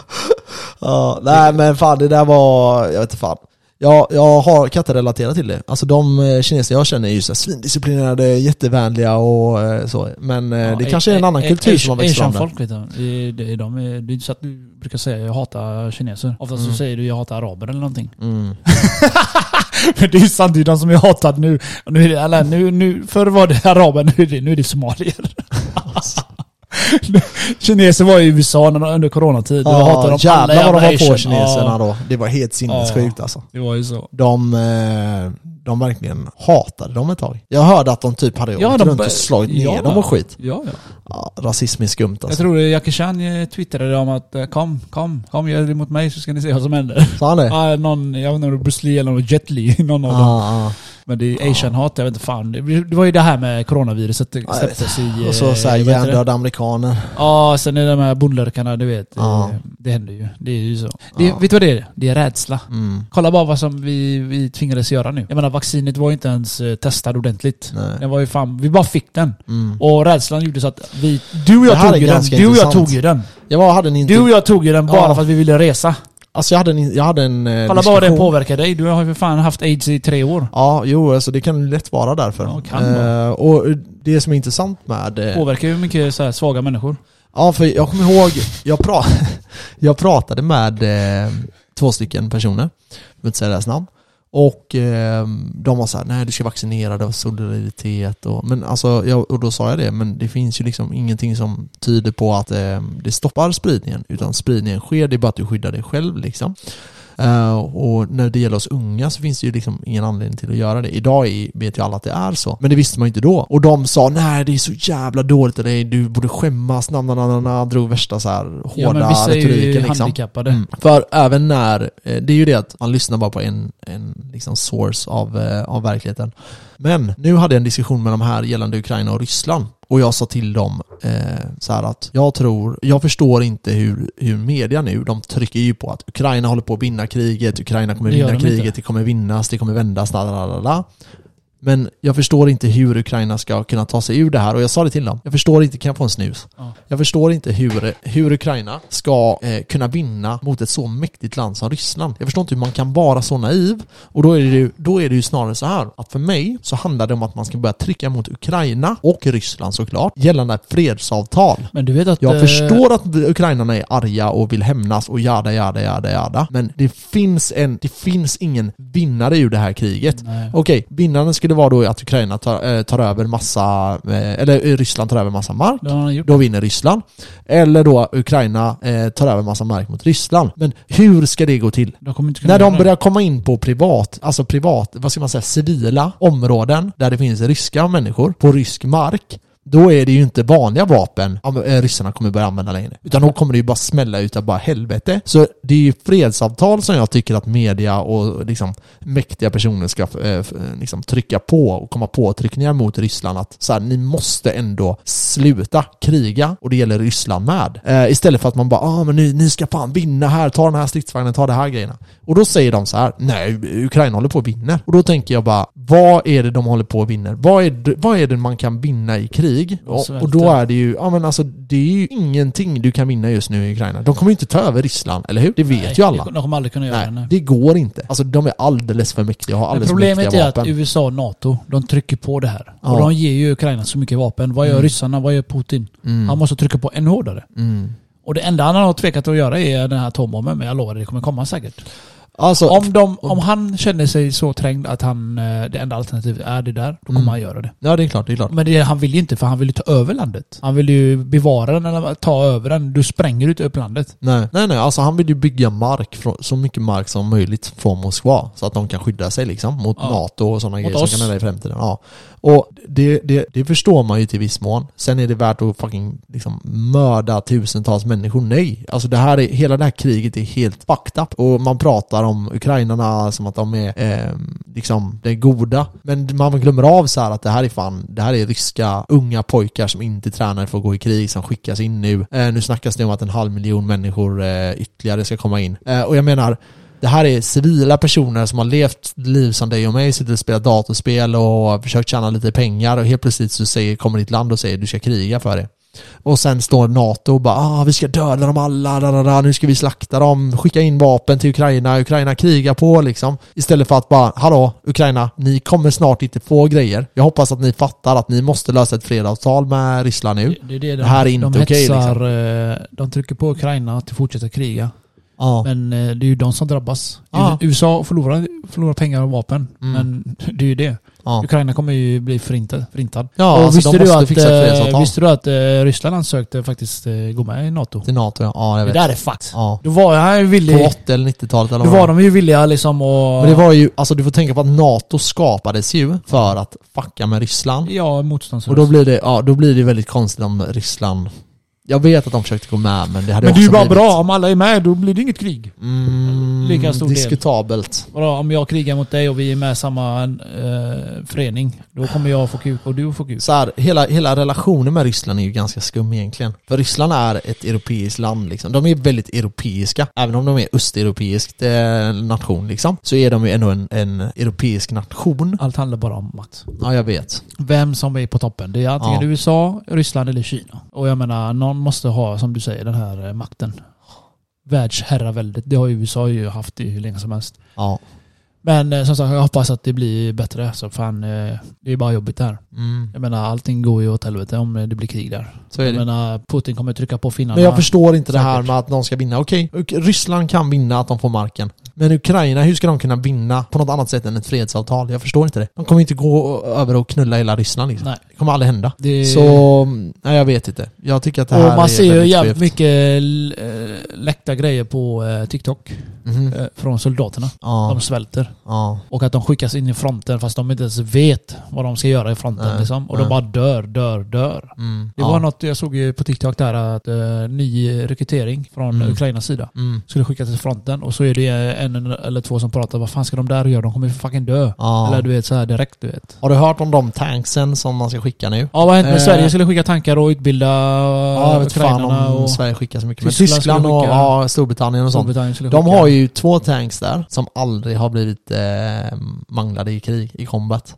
Ja, nej men fan det där var, jag vet inte fan. Jag, jag har, kan inte relatera till det. Alltså de eh, kineser jag känner är ju så här svindisciplinerade, jättevänliga och eh, så. Men eh, Ja, det kanske är en annan kultur som har växt fram där. folk vet du. De är, det är så att du brukar säga jag hatar kineser. Oftast Mm. så säger du jag hatar araber eller någonting. Mm. Men det är ju är de som är hatade nu. Nu, är det, eller, nu, nu förr var det araber, nu är det, nu är det somalier. Kineser var i USA under coronatid. Då hatade de alla jävlar vad de var på kineserna Ja, då. Det var helt sinnessjukt alltså. det var ju så. De, eh, de verkligen hatade dem ett tag. Jag hörde att de typ hade Ja, åkt runt och slagit ner ja. dem och skit. Ja, ja. Ja, rasism är skumt Jag alltså. tror Jackie Chan eh, twittrade om att eh, kom, kom, kom gör det mot mig så ska ni se vad som händer. Sa han det? Ja, någon, jag vet inte om det var Bruce Lee eller Jet Li, någon av dem. Ah, ah. Men det är asian-hat, jag vet inte fan. Det var ju det här med coronaviruset det släpptes i... Och så eh, det? hjärndöda amerikaner. Ja, sen är det de här bondlurkarna, du vet. Ja. eh, Det händer ju. Det är ju så. Det, Ja. Vet du vad det är? Det är rädsla. Mm. Kolla bara vad som vi, vi tvingades göra nu. Jag menar vaccinet var ju inte ens eh, testad ordentligt. Nej. Den var ju fan, vi bara fick den. Mm. Och rädslan gjorde så att vi... Du och jag tog ju den. Du och jag tog ju den. Jag var, hade en inte... Du och jag tog ju den bara Ja. för att vi ville resa. Alltså jag hade en, jag hade en eh, Kolla bara det påverkar dig. Du har ju för fan haft aids i tre år. Ja, jo alltså det kan lätt vara därför. Ja, kan vara. Eh, och det som är intressant med... eh, Påverkar ju mycket så här svaga människor. Ja, för jag kommer ihåg, jag, pra jag pratade med eh, två stycken personer, jag vill inte säga deras namn. Och eh, de var så här, nej du ska vaccinera dig var solidaritet och, men alltså, jag, och då sa jag det, men det finns ju liksom ingenting som tyder på att eh, det stoppar spridningen, utan spridningen sker, det är bara att du skyddar dig själv liksom. Eh, och när det gäller oss unga så finns det ju liksom ingen anledning till att göra det. Idag vet ju alla att det är så. Men det visste man ju inte då. Och de sa nej det är så jävla dåligt av dig, du borde skämmas, na, na, na, na, drog värsta så här hårda Ja men vissa är ju retoriken liksom. handikappade. Mm. För även när, eh, det är ju det att man lyssnar bara på en, en liksom source av, eh, av verkligheten. Men nu hade jag en diskussion med de här gällande Ukraina och Ryssland. Och jag sa till dem eh, så här att jag tror, jag förstår inte hur, hur media nu, de trycker ju på att Ukraina håller på att vinna kriget, Ukraina kommer vinna kriget, det kommer vinnas, det kommer vändas, la, la, la, la. Men jag förstår inte hur Ukraina ska kunna ta sig ur det här och jag sa det till dem. Jag förstår inte, kan jag få en snus? Ja. Jag förstår inte hur, hur Ukraina ska eh, kunna vinna mot ett så mäktigt land som Ryssland. Jag förstår inte hur man kan vara så naiv. Och då är, det ju, då är det ju snarare så här att för mig så handlar det om att man ska börja trycka mot Ukraina och Ryssland såklart gällande fredsavtal. Men du vet att... Jag eh, förstår att ukrainarna är arga och vill hämnas och jada, jada, jada, jada. Men det finns, en, det finns ingen vinnare ur det här kriget. Okej, vinnaren skulle vara då att Ukraina tar, eh, tar över massa, eh, eller eh, Ryssland tar över massa mark. Det. Då vinner Ryssland. Eller då Ukraina tar över massa mark mot Ryssland. Men hur ska det gå till? De När de det. börjar komma in på privat, alltså privat, vad ska man säga, civila områden där det finns ryska människor på rysk mark. Då är det ju inte vanliga vapen eh, ryssarna kommer börja använda längre. Utan då kommer det ju bara smälla ut av bara helvete. Så det är ju fredsavtal som jag tycker att media och liksom mäktiga personer ska eh, eh, liksom trycka på och komma påtryckningar mot Ryssland att så här, ni måste ändå sluta kriga och det gäller Ryssland med. Eh, istället för att man bara ah, men ni, ni ska fan vinna här, ta den här stridsvagnen, ta det här grejerna. Och då säger de så här, nej Ukraina håller på att vinna. Och då tänker jag bara, vad är det de håller på att vinna? Vad är det, vad är det man kan vinna i krig? Och, och då är det ju, ja men alltså det är ju ingenting du kan vinna just nu i Ukraina. De kommer ju inte ta över Ryssland, eller hur? Det vet Nej, ju alla. De kommer aldrig kunna göra det. Nej, nej. det går inte. Alltså de är alldeles för mäktiga och har alldeles för problemet mäktiga är att vapen. USA och NATO, de trycker på det här. Ja. Och de ger ju Ukraina så mycket vapen. Vad gör Mm. ryssarna? Vad gör Putin? Mm. Han måste trycka på ännu hårdare. Mm. Och det enda han har tvekat att göra är den här atombomben, men jag lovar det kommer komma säkert. Alltså, Om, de, om han känner sig så trängd att han, eh, det enda alternativet är det där, då kommer Mm. han göra det. ja det är klart, det är klart. Men det, han vill ju inte, för han vill ju ta över landet. Han vill ju bevara den eller ta över den. Du spränger ut upp landet. Nej, nej, nej. Alltså han vill ju bygga mark, så mycket mark som möjligt från Moskva. Så att de kan skydda sig liksom mot Ja. NATO och sådana Mot grejer som oss. kan hända i framtiden. Ja. Och det, det, det förstår man ju till viss mån. Sen är det värt att fucking liksom mörda tusentals människor. Nej. Alltså det här är, hela det här kriget är helt fucked up. Och man pratar om ukrainarna som att de är eh, liksom det goda. Men man glömmer av så här att det här är fan, det här är ryska unga pojkar som inte tränar för att gå i krig som skickas in nu. Eh, nu snackas det om att en halv miljon människor eh, ytterligare ska komma in. Eh, och jag menar, det här är civila personer som har levt liv som dig och mig, suttit och spelat datorspel och försökt tjäna lite pengar och helt plötsligt så säger, kommer ditt land och säger du ska kriga för det. Och sen står NATO och bara ah, vi ska döda dem alla, da, da, da, nu ska vi slakta dem, skicka in vapen till Ukraina, Ukraina krigar på liksom. Istället för att bara, hallå Ukraina, ni kommer snart inte få grejer. Jag hoppas att ni fattar att ni måste lösa ett fredsavtal med Ryssland nu. Det det de, Det här är inte okej, hetsar, eh, De trycker på Ukraina att fortsätta kriga. Ja. Men eh, det är ju de som drabbas. Ja. USA förlorar, förlorar pengar och vapen. Mm. Men det är ju det. ja. Ukraina kommer ju bli förintad. förintad. Ja, och alltså, visste, du att, fixa eh, visste du att eh, Ryssland ansökte faktiskt gå med i NATO? Till NATO ja. Ja, jag Det vet. där är fakt. Ja. Då var jag ju På villig... 80 eller 90-talet eller Då var det de ju villiga liksom och... Men det var ju, alltså du får tänka på att NATO skapades ju för att fucka med Ryssland. Ja, Och motståndsrörelse. då blir det, ja då blir det väldigt konstigt om Ryssland Jag vet att de försökte gå med men det hade Men det är ju bara blivit, bra, om alla är med då blir det inget krig. Mm, Lika stor del. diskutabelt. Vadå, om jag krigar mot dig och vi är med i samma eh, förening, då kommer jag få kuk och du får kuk. Så här, hela, hela relationen med Ryssland är ju ganska skum egentligen. För Ryssland är ett europeiskt land liksom. De är väldigt europeiska. Även om de är östeuropeiskt eh, nation liksom. Så är de ju ändå en, en europeisk nation. Allt handlar bara om makt. Ja, jag vet. Vem som är på toppen. Det är antingen Ja. USA, Ryssland eller Kina. Och jag menar, någon måste ha, som du säger, den här eh, makten. Världsherraväldet, det har ju USA ju haft i hur länge som helst. Ja. Men eh, som sagt, jag hoppas att det blir bättre. Så fan, eh, det är bara jobbigt där. Mm, Jag menar, allting går ju åt helvete om det blir krig där. så är Jag det. menar, Putin kommer trycka på finnarna. Men jag förstår inte det här med att de ska vinna. Okej, Ryssland kan vinna att de får marken. Men Ukraina, hur ska de kunna vinna på något annat sätt än ett fredsavtal? Jag förstår inte det. De kommer inte gå över och knulla hela Ryssland liksom. Nej. Det kommer aldrig hända. Det... Så, nej jag vet inte. Jag tycker att det här och man är ser ju jävligt mycket eh, läckta grejer på eh, TikTok. Eh, Från soldaterna. Ja, De svälter. ja. Och att de skickas in i fronten fast de inte ens vet vad de ska göra i fronten Nej, liksom. Och nej. de bara dör, dör, dör. Mm, Det ja. var något jag såg ju på TikTok där att eh, ny rekrytering från Mm. Ukrainas sida Mm. skulle skickas till fronten och så är det en eller två som pratar vad fan ska de där göra? De kommer ju fucking dö. Ja. Eller du vet så här direkt du vet. Har du hört om de tanksen som man ska skicka nu? Ja vad hände med Eh, Sverige skulle skicka tankar och utbilda Ja, jag vet fan ukrainarna om och Sverige skickar så mycket. Men Tyskland Tyskland och skicka- ja, Storbritannien och sånt. Storbritannien De har ju två tanks där som aldrig har blivit eh, manglade i krig, i combat.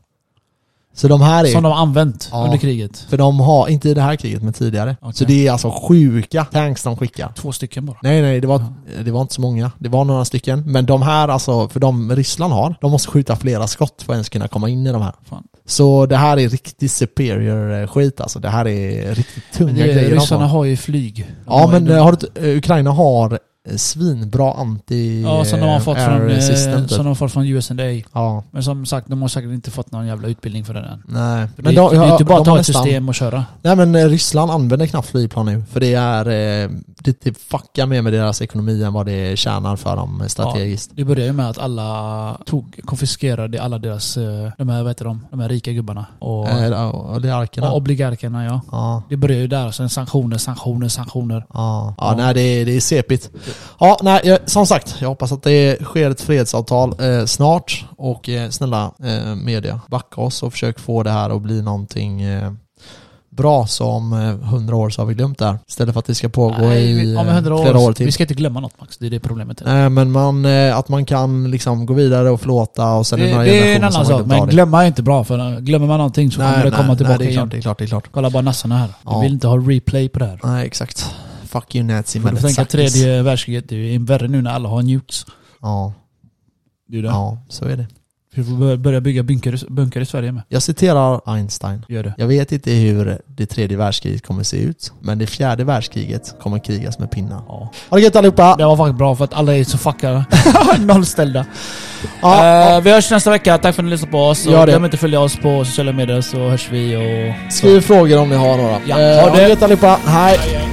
Så de här är Som de har använt Ja. under kriget. För de har, inte i det här kriget men tidigare. Okej. Så det är alltså sjuka tanks de skickar. Två stycken bara. Nej nej, det var, det var inte så många. Det var några stycken. Men de här alltså, för de Ryssland har, de måste skjuta flera skott för att ens kunna komma in i de här. Fan. Så det här är riktigt superior eh, skit alltså. Det här är riktigt tunga Men det, grejer ryssarna har. ju flyg. De Ja men ju- eh, har du, eh, Ukraina har svinbra anti Ja, som de har fått från, eh, typ. som de har fått från USA. Ja, Men som sagt, de har säkert inte fått någon jävla utbildning för det än. nej. För det, det är inte bara att ta ett system och köra. Nej men eh, Ryssland använder knappt flygplan nu, för det är, eh, det, det fuckar mer med deras ekonomi än vad det tjänar för dem strategiskt. Det började ju med att alla tog, konfiskerade alla deras, de här, vad heter de, de här rika gubbarna. Och, Eh, ja, och obligarkerna ja. Ja, Det började ju där, sen sanktioner, sanktioner, sanktioner. ja, ja, Ja. nej det det är sepigt. Ja, nej, jag, som sagt, jag hoppas att det sker ett fredsavtal eh, snart och eh, snälla eh, media, backa oss och försök få det här att bli någonting eh, bra så om eh, hundra år så har vi glömt det här. Istället för att det ska pågå Nej, i vi- om eh, 100 flera år år, till. vi ska inte glömma något Max, det är det problemet. Nej men man, att man kan liksom gå vidare och förlåta och sen det, är det några det är en annan sak, men glömma är inte bra för glömmer man någonting så kommer det komma tillbaka nej, det är igen. klart, det är klart, det är klart. Kolla bara nassarna här. Ja. Vi vill inte ha replay på det här. Nej exakt. Fuck you nazi Får du tänka tredje världskriget, det är värre nu när alla har nukes. Ja, Det är det. ja, så är det. Vi får bör- börja bygga bunkrar, bunkrar i Sverige med. Jag citerar Einstein. Gör det. Jag vet inte hur det tredje världskriget kommer se ut, men det fjärde världskriget kommer krigas med pinnar. Ja. Ha det gött allihopa! Det var faktiskt bra för att alla är så fuckade. Nollställda. Ja, ja. Eh, vi hörs nästa vecka. Tack för att ni lyssnade på oss. Glöm inte att följa oss på sociala medier så hörs vi och... Skriv frågor om ni har några. Ja, Eh, ha det. gött allihopa, hej! Hej, hej.